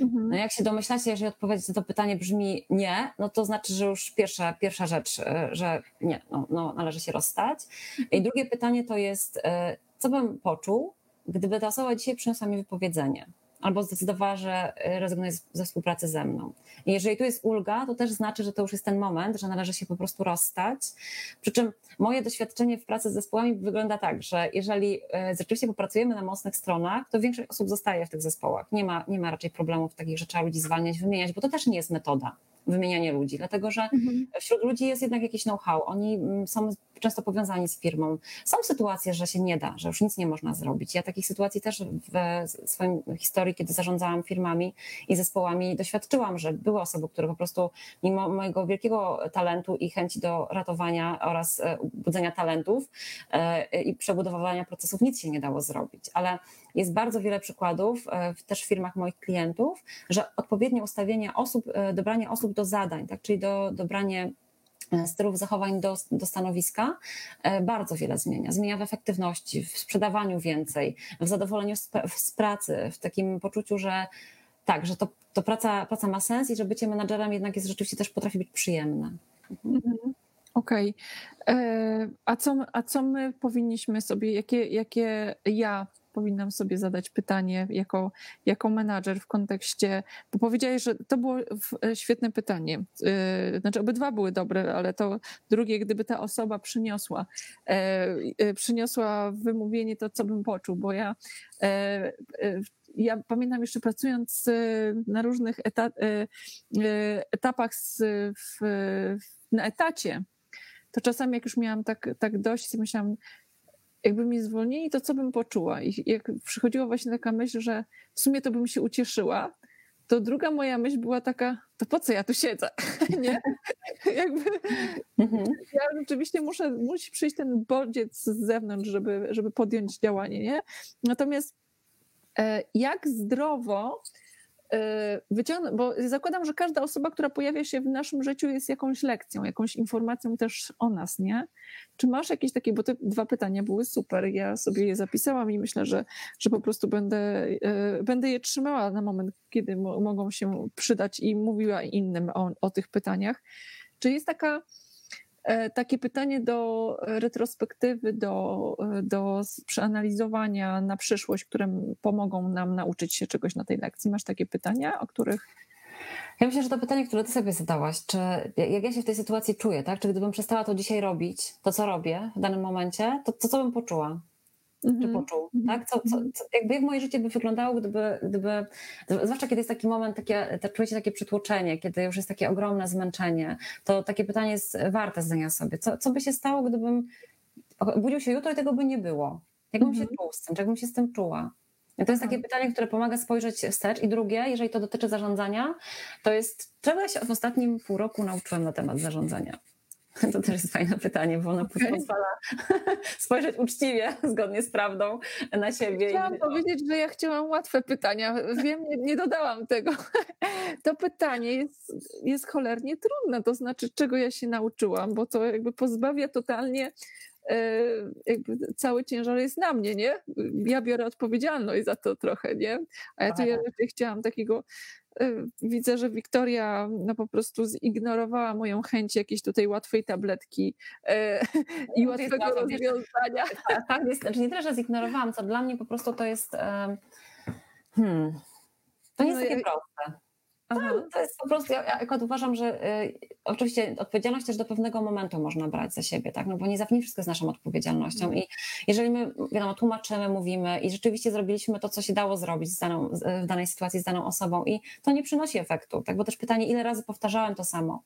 Mhm. No jak się domyślacie, jeżeli odpowiedź na to pytanie brzmi nie, no to znaczy, że już pierwsza, pierwsza rzecz, e, że nie, no, no należy się rozstać. I drugie pytanie to jest, e, co bym poczuł, gdyby ta osoba dzisiaj przyniosła mi wypowiedzenie? Albo zdecydowała, że y, rezygnuje ze współpracy ze mną. I jeżeli tu jest ulga, to też znaczy, że to już jest ten moment, że należy się po prostu rozstać. Przy czym moje doświadczenie w pracy z zespołami wygląda tak, że jeżeli y, rzeczywiście popracujemy na mocnych stronach, to większość osób zostaje w tych zespołach. Nie ma, nie ma raczej problemów takich, że trzeba ludzi zwalniać, wymieniać, bo to też nie jest metoda wymienianie ludzi, dlatego że mhm. wśród ludzi jest jednak jakiś know-how. Oni mm, są często powiązani z firmą. Są sytuacje, że się nie da, że już nic nie można zrobić. Ja takich sytuacji też w swojej historii, kiedy zarządzałam firmami i zespołami, doświadczyłam, że były osoby, które po prostu mimo mojego wielkiego talentu i chęci do ratowania oraz e, budzenia talentów e, i przebudowywania procesów nic się nie dało zrobić. Ale jest bardzo wiele przykładów e, też w firmach moich klientów, że odpowiednie ustawienie osób, dobranie osób do zadań, tak, czyli do dobranie stylów zachowań do, do stanowiska e, bardzo wiele zmienia. Zmienia w efektywności, w sprzedawaniu więcej, w zadowoleniu z, z pracy, w takim poczuciu, że tak, że to, to praca, praca ma sens i że bycie menadżerem jednak jest rzeczywiście też potrafi być przyjemne. Mhm. mhm. Okej. Okay. E, a, co, a co my powinniśmy sobie, jakie, jakie ja powinnam sobie zadać pytanie jako, jako menadżer w kontekście, bo powiedziałeś, że to było świetne pytanie. Znaczy obydwa były dobre, ale to drugie, gdyby ta osoba przyniosła, przyniosła wymówienie to, co bym poczuł, bo ja ja pamiętam jeszcze pracując na różnych etapach w, na etacie, to czasami jak już miałam tak, tak dość, myślałam, jakby mnie zwolnili, to co bym poczuła? I jak przychodziła właśnie taka myśl, że w sumie to bym się ucieszyła, to druga moja myśl była taka, to po co ja tu siedzę? nie? Jakby, mhm. Ja rzeczywiście muszę, musi przyjść ten bodziec z zewnątrz, żeby, żeby podjąć działanie. Nie? Natomiast e, jak zdrowo wyciągnąć, bo zakładam, że każda osoba, która pojawia się w naszym życiu jest jakąś lekcją, jakąś informacją też o nas, nie? Czy masz jakieś takie, bo te dwa pytania były super, ja sobie je zapisałam i myślę, że, że po prostu będę, e, będę je trzymała na moment, kiedy mogą się przydać i mówiła innym o, o tych pytaniach. Czy jest taka takie pytanie do retrospektywy, do, do przeanalizowania na przyszłość, które pomogą nam nauczyć się czegoś na tej lekcji. Masz takie pytania, o których. Ja myślę, że to pytanie, które ty sobie zadałaś, czy jak ja się w tej sytuacji czuję, tak? Czy gdybym przestała to dzisiaj robić, to co robię w danym momencie, to, to co bym poczuła? Mm-hmm. czy poczuł, mm-hmm. tak? Co, co, co, jakby jak moje życie by wyglądało, gdyby, gdyby, zwłaszcza kiedy jest taki moment, takie, czujecie takie przytłoczenie, kiedy już jest takie ogromne zmęczenie, to takie pytanie jest warte zdania sobie. Co, co by się stało, gdybym budził się jutro i tego by nie było? Jakbym mm-hmm. się czuł z tym, czy jakbym się z tym czuła? To jest takie tak. pytanie, które pomaga spojrzeć wstecz. I drugie, jeżeli to dotyczy zarządzania, to jest, czego ja się w ostatnim pół roku nauczyłem na temat zarządzania? To też jest fajne pytanie, bo ono okay. pozwala spojrzeć uczciwie, zgodnie z prawdą na siebie. Chciałam powiedzieć, że ja chciałam łatwe pytania. Wiem, nie, nie dodałam tego. To pytanie jest, jest cholernie trudne, to znaczy, czego ja się nauczyłam, bo to jakby pozbawia totalnie jakby cały ciężar jest na mnie, nie? Ja biorę odpowiedzialność za to trochę, nie? A ja tu ja chciałam takiego Y, widzę, że Wiktoria no po prostu zignorowała moją chęć jakiejś tutaj łatwej tabletki e, i łatwego rozwiązania. Tak, tak, jest, znaczy nie tyle, że zignorowałam, co dla mnie po prostu to jest hmm, to nie jest no, takie proste. Aha. To jest po prostu, ja, ja akurat uważam, że y, oczywiście odpowiedzialność też do pewnego momentu można brać za siebie, tak? No bo nie zawsze wszystko jest naszą odpowiedzialnością mm. i jeżeli my, wiadomo, tłumaczymy, mówimy i rzeczywiście zrobiliśmy to, co się dało zrobić z daną, w danej sytuacji z daną osobą i to nie przynosi efektu, tak? Bo też pytanie, ile razy powtarzałem to samo?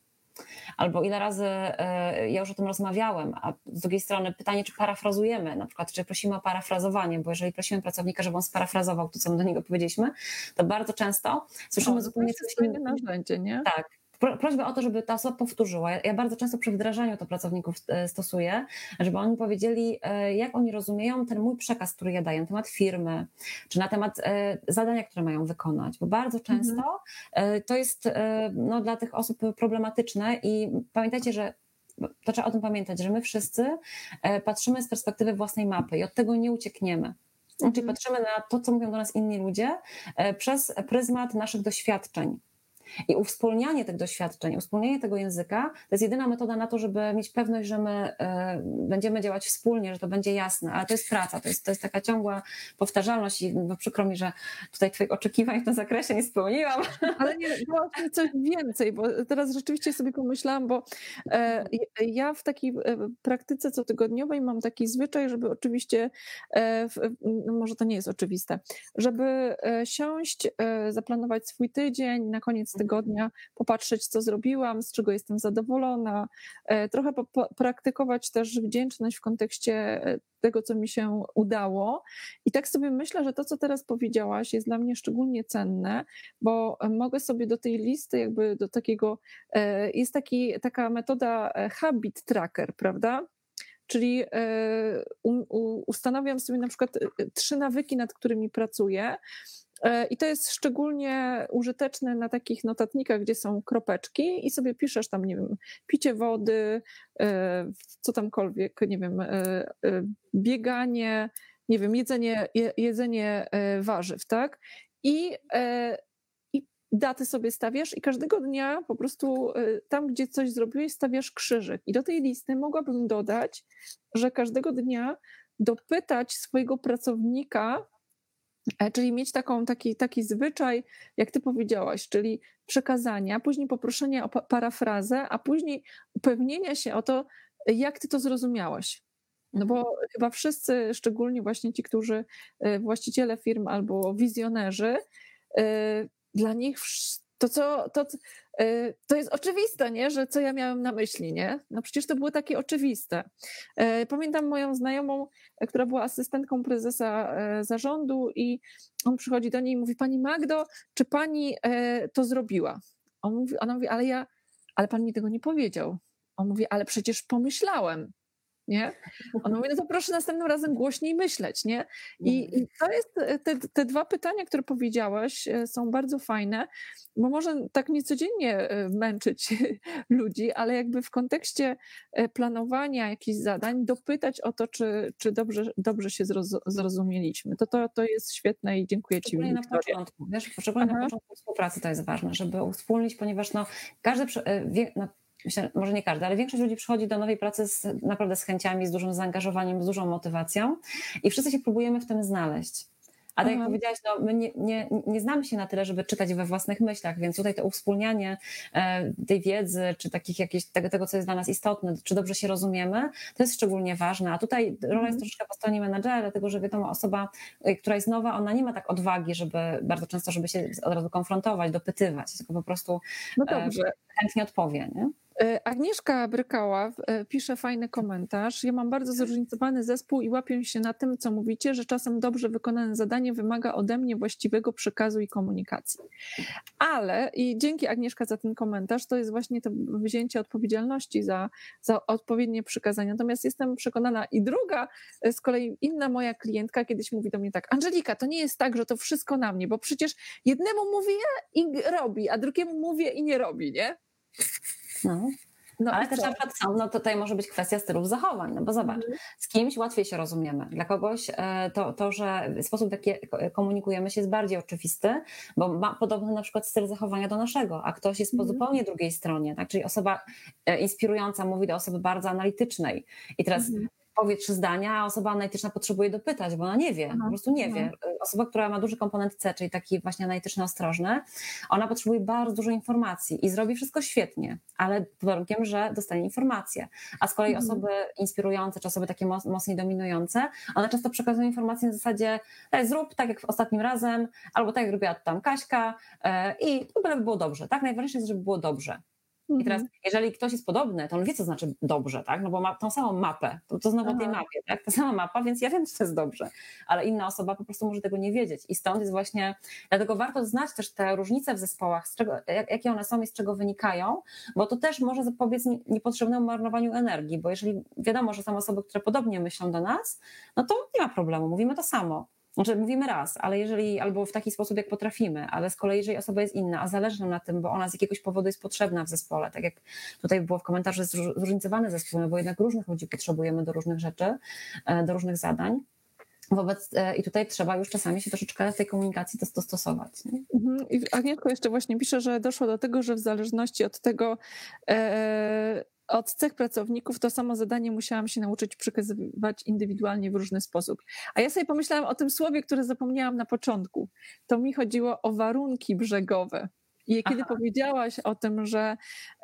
Albo ile razy e, ja już o tym rozmawiałem, a z drugiej strony pytanie, czy parafrazujemy, na przykład, czy prosimy o parafrazowanie, bo jeżeli prosimy pracownika, żeby on sparafrazował to, co my do niego powiedzieliśmy, to bardzo często słyszymy o, zupełnie coś innego. narzędzie, nie? Tak, prośbę o to, żeby ta osoba powtórzyła. Ja bardzo często przy wdrażaniu to pracowników e, stosuję, żeby oni powiedzieli, e, jak oni rozumieją ten mój przekaz, który ja daję na temat firmy, czy na temat e, zadania, które mają wykonać, bo bardzo często mhm. to jest no, dla tych osób problematyczne i pamiętajcie, że to trzeba o tym pamiętać, że my wszyscy patrzymy z perspektywy własnej mapy i od tego nie uciekniemy. Czyli mhm. patrzymy na to, co mówią do nas inni ludzie przez pryzmat naszych doświadczeń. I uwspólnianie tych doświadczeń, uwspólnianie tego języka to jest jedyna metoda na to, żeby mieć pewność, że my y, będziemy działać wspólnie, że to będzie jasne, ale to jest praca, to jest, to jest taka ciągła powtarzalność i no, przykro mi, że tutaj Twoich oczekiwań w tym zakresie nie spełniłam. Ale nie, właśnie coś więcej, bo teraz rzeczywiście sobie pomyślałam, bo e, ja w takiej e, praktyce cotygodniowej mam taki zwyczaj, żeby oczywiście, e, no może to nie jest oczywiste, żeby e, siąść, e, zaplanować swój tydzień, na koniec tygodnia popatrzeć, co zrobiłam, z czego jestem zadowolona, e, trochę praktykować też wdzięczność w kontekście e, tego, co mi się udało. I tak sobie myślę, że to, co teraz powiedziałaś, jest dla mnie szczególnie cenne, bo mogę sobie do tej listy, jakby do takiego, e, jest taki, taka metoda habit tracker, prawda? Czyli ustanawiam sobie na przykład trzy nawyki, nad którymi pracuję I to jest szczególnie użyteczne na takich notatnikach, gdzie są kropeczki i sobie piszesz tam, nie wiem, picie wody, e, co tamkolwiek, nie wiem, e, bieganie, nie wiem, jedzenie, jedzenie warzyw, tak? I, I daty sobie stawiasz i każdego dnia po prostu tam, gdzie coś zrobiłeś, stawiasz krzyżyk. I do tej listy mogłabym dodać, że każdego dnia dopytać swojego pracownika, E, czyli mieć taką, taki, taki zwyczaj, jak ty powiedziałaś, czyli przekazania, później poproszenia o parafrazę, a później upewnienia się o to, jak ty to zrozumiałaś. No bo mhm. chyba wszyscy, szczególnie właśnie ci, którzy e, właściciele firm albo wizjonerzy, e, dla nich to, co, to, e, to jest oczywiste, nie? że co ja miałem na myśli, nie? No przecież to było takie oczywiste. Pamiętam moją znajomą, która była asystentką prezesa zarządu i on przychodzi do niej i mówi, pani Magdo, czy pani to zrobiła? On mówi, ona mówi, ale ja, ale pan mi tego nie powiedział. On mówi, ale przecież pomyślałem nie? On mówi, no to proszę następnym razem głośniej myśleć, nie? I, mhm. i to jest, e, te, te dwa pytania, które powiedziałaś, e, są bardzo fajne, bo może tak niecodziennie e, męczyć ludzi, ale jakby w kontekście planowania jakichś zadań dopytać o to, czy, czy dobrze, dobrze się zrozumieliśmy. To, to, to jest świetne i dziękuję Ci, Szczególnie na początku, wiesz, szczególnie na początku współpracy to jest ważne, żeby uwspólnić, ponieważ no, każdy, myślę, może nie każdy, ale większość ludzi przychodzi do nowej pracy z, naprawdę z chęciami, z dużym zaangażowaniem, z dużą motywacją i wszyscy się próbujemy w tym znaleźć. A tak jak powiedziałaś, no, my nie, nie, nie znamy się na tyle, żeby czytać we własnych myślach, więc tutaj to uwspólnianie e, tej wiedzy, czy takich jakieś, tego, tego, co jest dla nas istotne, czy dobrze się rozumiemy, to jest szczególnie ważne. A tutaj rola jest mhm. troszeczkę po stronie menadżera, dlatego że wiadomo, osoba, e, która jest nowa, ona nie ma tak odwagi, żeby bardzo często, żeby się od razu konfrontować, dopytywać, tylko po prostu no e, chętnie odpowie. Nie? E, Agnieszka Brykała e, pisze fajny komentarz. Ja mam bardzo zróżnicowany zespół i łapię się na tym, co mówicie, że czasem dobrze wykonane zadanie wymaga ode mnie właściwego przekazu i komunikacji. Ale, i dzięki Agnieszka za ten komentarz, to jest właśnie to wzięcie odpowiedzialności za, za odpowiednie przekazanie. Natomiast jestem przekonana, i druga, e, z kolei inna moja klientka kiedyś mówi do mnie tak, Angelika, to nie jest tak, że to wszystko na mnie, bo przecież jednemu mówię i robi, a drugiemu mówię i nie robi, nie? No. No Ale też na przykład są, no tutaj może być kwestia stylów zachowań, no bo zobacz, mhm. z kimś łatwiej się rozumiemy. Dla kogoś e, to, to, że sposób, w jaki komunikujemy się jest bardziej oczywisty, bo ma podobny na przykład styl zachowania do naszego, a ktoś jest po mhm. zupełnie drugiej stronie, tak? Czyli osoba e, inspirująca mówi do osoby bardzo analitycznej. I teraz mhm powie trzy zdania, a osoba analityczna potrzebuje dopytać, bo ona nie wie, Aha, po prostu nie wie. Osoba, która ma duży komponent C, czyli taki właśnie analityczny, ostrożny, ona potrzebuje bardzo dużo informacji i zrobi wszystko świetnie, ale pod warunkiem, że dostanie informacje. A z kolei mhm. osoby inspirujące, czy osoby takie mocniej dominujące, one często przekazują informacje na zasadzie zrób tak jak ostatnim razem, albo tak jak robiła tam Kaśka e, i to by było dobrze. Tak, najważniejsze jest, żeby było dobrze. I teraz, mhm. jeżeli ktoś jest podobny, to on wie, co znaczy dobrze, tak? No bo ma tą samą mapę, to, to znowu o tej mapie, tak? Ta sama mapa, więc ja wiem, co to jest dobrze, ale inna osoba po prostu może tego nie wiedzieć. I stąd jest właśnie, dlatego warto znać też te różnice w zespołach, z czego, jak, jakie one są i z czego wynikają, bo to też może zapobiec niepotrzebnemu marnowaniu energii, bo jeżeli wiadomo, że są osoby, które podobnie myślą do nas, no to nie ma problemu, mówimy to samo. Znaczy mówimy raz, ale jeżeli, albo w taki sposób, jak potrafimy, ale z kolei, jeżeli osoba jest inna, a zależy nam na tym, bo ona z jakiegoś powodu jest potrzebna w zespole, tak jak tutaj było w komentarzu, zróżnicowany zespół, no bo jednak różnych ludzi potrzebujemy do różnych rzeczy, e, do różnych zadań. Wobec, e, I tutaj trzeba już czasami się troszeczkę tej komunikacji dostosować. Mhm. I Agnieszko jeszcze właśnie pisze, że doszło do tego, że w zależności od tego, e, od cech pracowników to samo zadanie musiałam się nauczyć przekazywać indywidualnie w różny sposób. A ja sobie pomyślałam o tym słowie, które zapomniałam na początku. To mi chodziło o warunki brzegowe. I kiedy Aha. powiedziałaś o tym, że,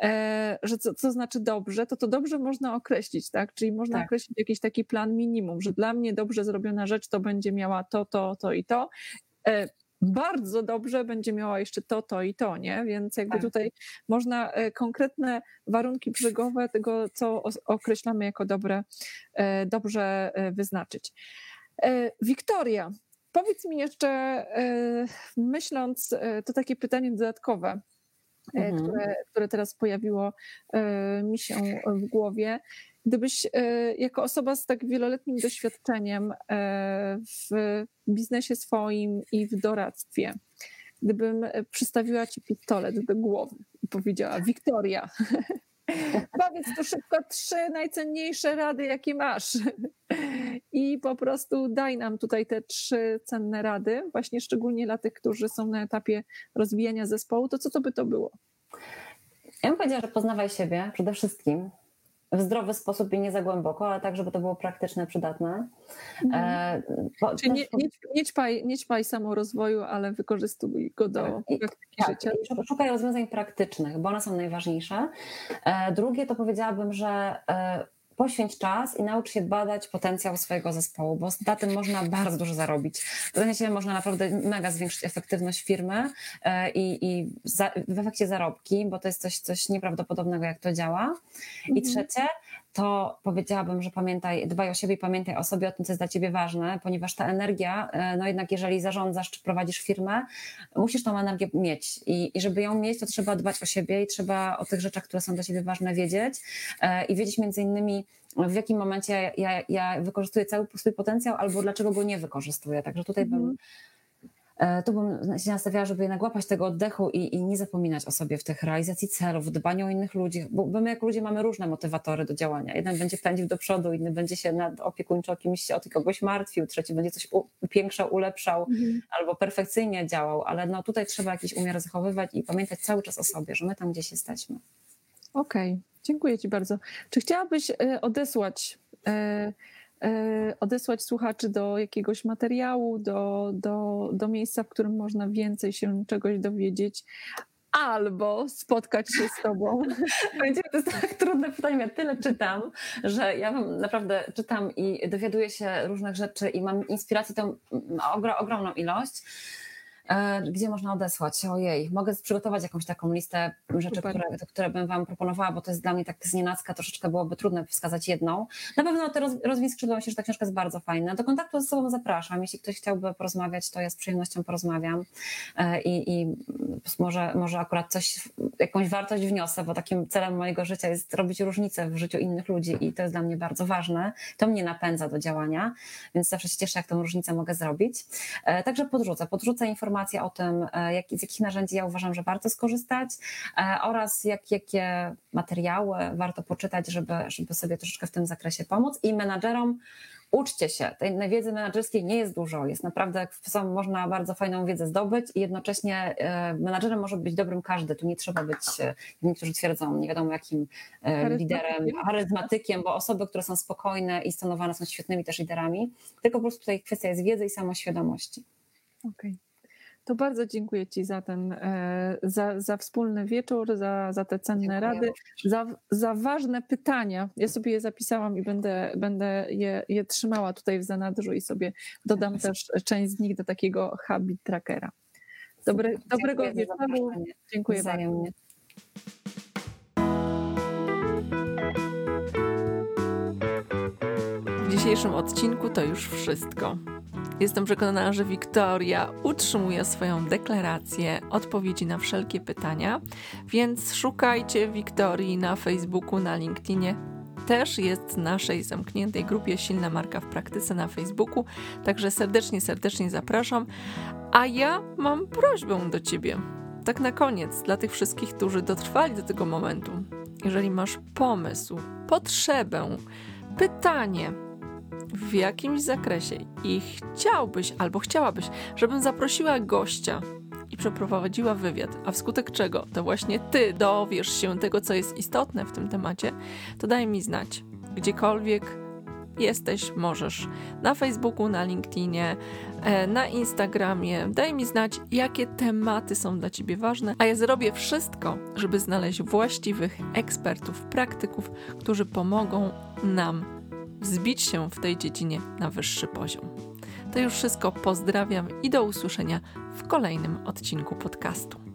e, że co, co, znaczy dobrze, to to dobrze można określić, tak? Czyli można tak. określić jakiś taki plan minimum, że dla mnie dobrze zrobiona rzecz to będzie miała to, to, to i to. E, bardzo dobrze będzie miała jeszcze to, to i to, nie? Więc jakby tak. tutaj można e, konkretne warunki brzegowe tego, co określamy jako dobre, e, dobrze e, wyznaczyć. Wiktoria, powiedz mi jeszcze, myśląc, to takie pytanie dodatkowe, mhm. które, które teraz pojawiło mi się w głowie. Gdybyś e, jako osoba z tak wieloletnim doświadczeniem e, w biznesie swoim i w doradztwie, gdybym e, przystawiła ci pistolet do głowy i powiedziała: Wiktoria, powiedz tu szybko trzy najcenniejsze rady, jakie masz. I po prostu daj nam tutaj te trzy cenne rady, właśnie szczególnie dla tych, którzy są na etapie rozwijania zespołu, to co to by to było? Ja bym powiedziała, że poznawaj siebie przede wszystkim, w zdrowy sposób i nie za głęboko, ale tak, żeby to było praktyczne, przydatne. Mhm. E, Czyli nie, nie, nie, ćpaj, nie ćpaj samorozwoju, ale wykorzystuj go do tak, praktyki tak, życia. Szukaj rozwiązań praktycznych, bo one są najważniejsze. E, drugie to powiedziałabym, że e, poświęć czas i naucz się badać potencjał swojego zespołu, bo na tym można bardzo dużo zarobić. W sensie można naprawdę mega zwiększyć efektywność firmy e, i, i za, w efekcie zarobki, bo to jest coś, coś nieprawdopodobnego, jak to działa. I mhm. trzecie, to powiedziałabym, że pamiętaj, dbaj o siebie i pamiętaj o sobie, o tym, co jest dla ciebie ważne, ponieważ ta energia, e, no jednak jeżeli zarządzasz czy prowadzisz firmę, musisz tą energię mieć I, i żeby ją mieć, to trzeba dbać o siebie i trzeba o tych rzeczach, które są dla ciebie ważne wiedzieć e, i wiedzieć między innymi, w jakim momencie ja, ja wykorzystuję cały swój potencjał albo dlaczego go nie wykorzystuję. Także tutaj bym mhm. Tu bym się nastawiała, żeby jednak łapać tego oddechu i, i, nie zapominać o sobie w tych realizacji celów, dbaniu o innych ludzi, bo my jako ludzie mamy różne motywatory do działania. Jeden będzie pędził do przodu, inny będzie się nad opiekuńczo o kimś, o kogoś martwił, trzeci będzie coś upiększał, ulepszał mhm. albo perfekcyjnie działał, ale no tutaj trzeba jakiś umiar zachowywać i pamiętać cały czas o sobie, że my tam gdzieś jesteśmy. Okej, okay. dziękuję Ci bardzo. Czy chciałabyś e, odesłać e, E, odesłać słuchaczy do jakiegoś materiału, do, do, do miejsca, w którym można więcej się czegoś dowiedzieć, albo spotkać się z tobą? to jest tak trudne pytanie. Ja tyle czytam, że ja naprawdę czytam i dowiaduję się różnych rzeczy i mam inspiracji tą ogromną ilość. E, gdzie można odesłać? Ojej, mogę przygotować jakąś taką listę rzeczy, które, które bym Wam proponowała, bo to jest dla mnie tak znienacka, troszeczkę byłoby trudne wskazać jedną. Na pewno te roz, rozwin skrzydła, myślę, że ta książka jest bardzo fajna. Do kontaktu ze sobą zapraszam. Jeśli ktoś chciałby porozmawiać, to ja z przyjemnością porozmawiam e, i, i może, może akurat coś, jakąś wartość wniosę, bo takim celem mojego życia jest robić różnicę w życiu innych ludzi i to jest dla mnie bardzo ważne. To mnie napędza do działania, więc zawsze się cieszę, jak tą różnicę mogę zrobić. E, także podrzucę, podrzucę informacje informacje o tym, e, jak, z jakich narzędzi ja uważam, że warto skorzystać e, oraz jak, jakie materiały warto poczytać, żeby, żeby sobie troszeczkę w tym zakresie pomóc. I menadżerom uczcie się. Tej wiedzy menedżerskiej nie jest dużo. Jest naprawdę, są, można bardzo fajną wiedzę zdobyć i jednocześnie e, menadżerem może być dobrym każdy. Tu nie trzeba być, niektórzy twierdzą, nie wiadomo jakim liderem, charyzmatykiem, bo osoby, które są spokojne i stanowane są świetnymi też liderami, tylko po prostu tutaj kwestia jest wiedzy i samoświadomości. Okej. Okay. To bardzo dziękuję Ci za ten, e, za, za wspólny wieczór, za, za te cenne dziękuję. rady, za, za ważne pytania. Ja sobie je zapisałam i będę, będę je, je trzymała tutaj w zanadrzu i sobie dodam też część z nich do takiego habit trackera. Dobre, dobrego wieczoru. Dziękuję bardzo. W dzisiejszym odcinku to już wszystko. Jestem przekonana, że Wiktoria utrzymuje swoją deklarację, odpowiedzi na wszelkie pytania, więc szukajcie Wiktorii na Facebooku, na LinkedInie. Też jest w naszej zamkniętej grupie Silna Marka w Praktyce na Facebooku, także serdecznie, serdecznie zapraszam. A ja mam prośbę do Ciebie. Tak na koniec, dla tych wszystkich, którzy dotrwali do tego momentu. Jeżeli masz pomysł, potrzebę, pytanie, w jakimś zakresie i chciałbyś albo chciałabyś, żebym zaprosiła gościa i przeprowadziła wywiad, a wskutek czego to właśnie ty dowiesz się tego, co jest istotne w tym temacie, to daj mi znać. Gdziekolwiek jesteś, możesz. Na Facebooku, na LinkedInie, e, na Instagramie. Daj mi znać, jakie tematy są dla Ciebie ważne, a ja zrobię wszystko, żeby znaleźć właściwych ekspertów, praktyków, którzy pomogą nam wzbić się w tej dziedzinie na wyższy poziom. To już wszystko, pozdrawiam i do usłyszenia w kolejnym odcinku podcastu.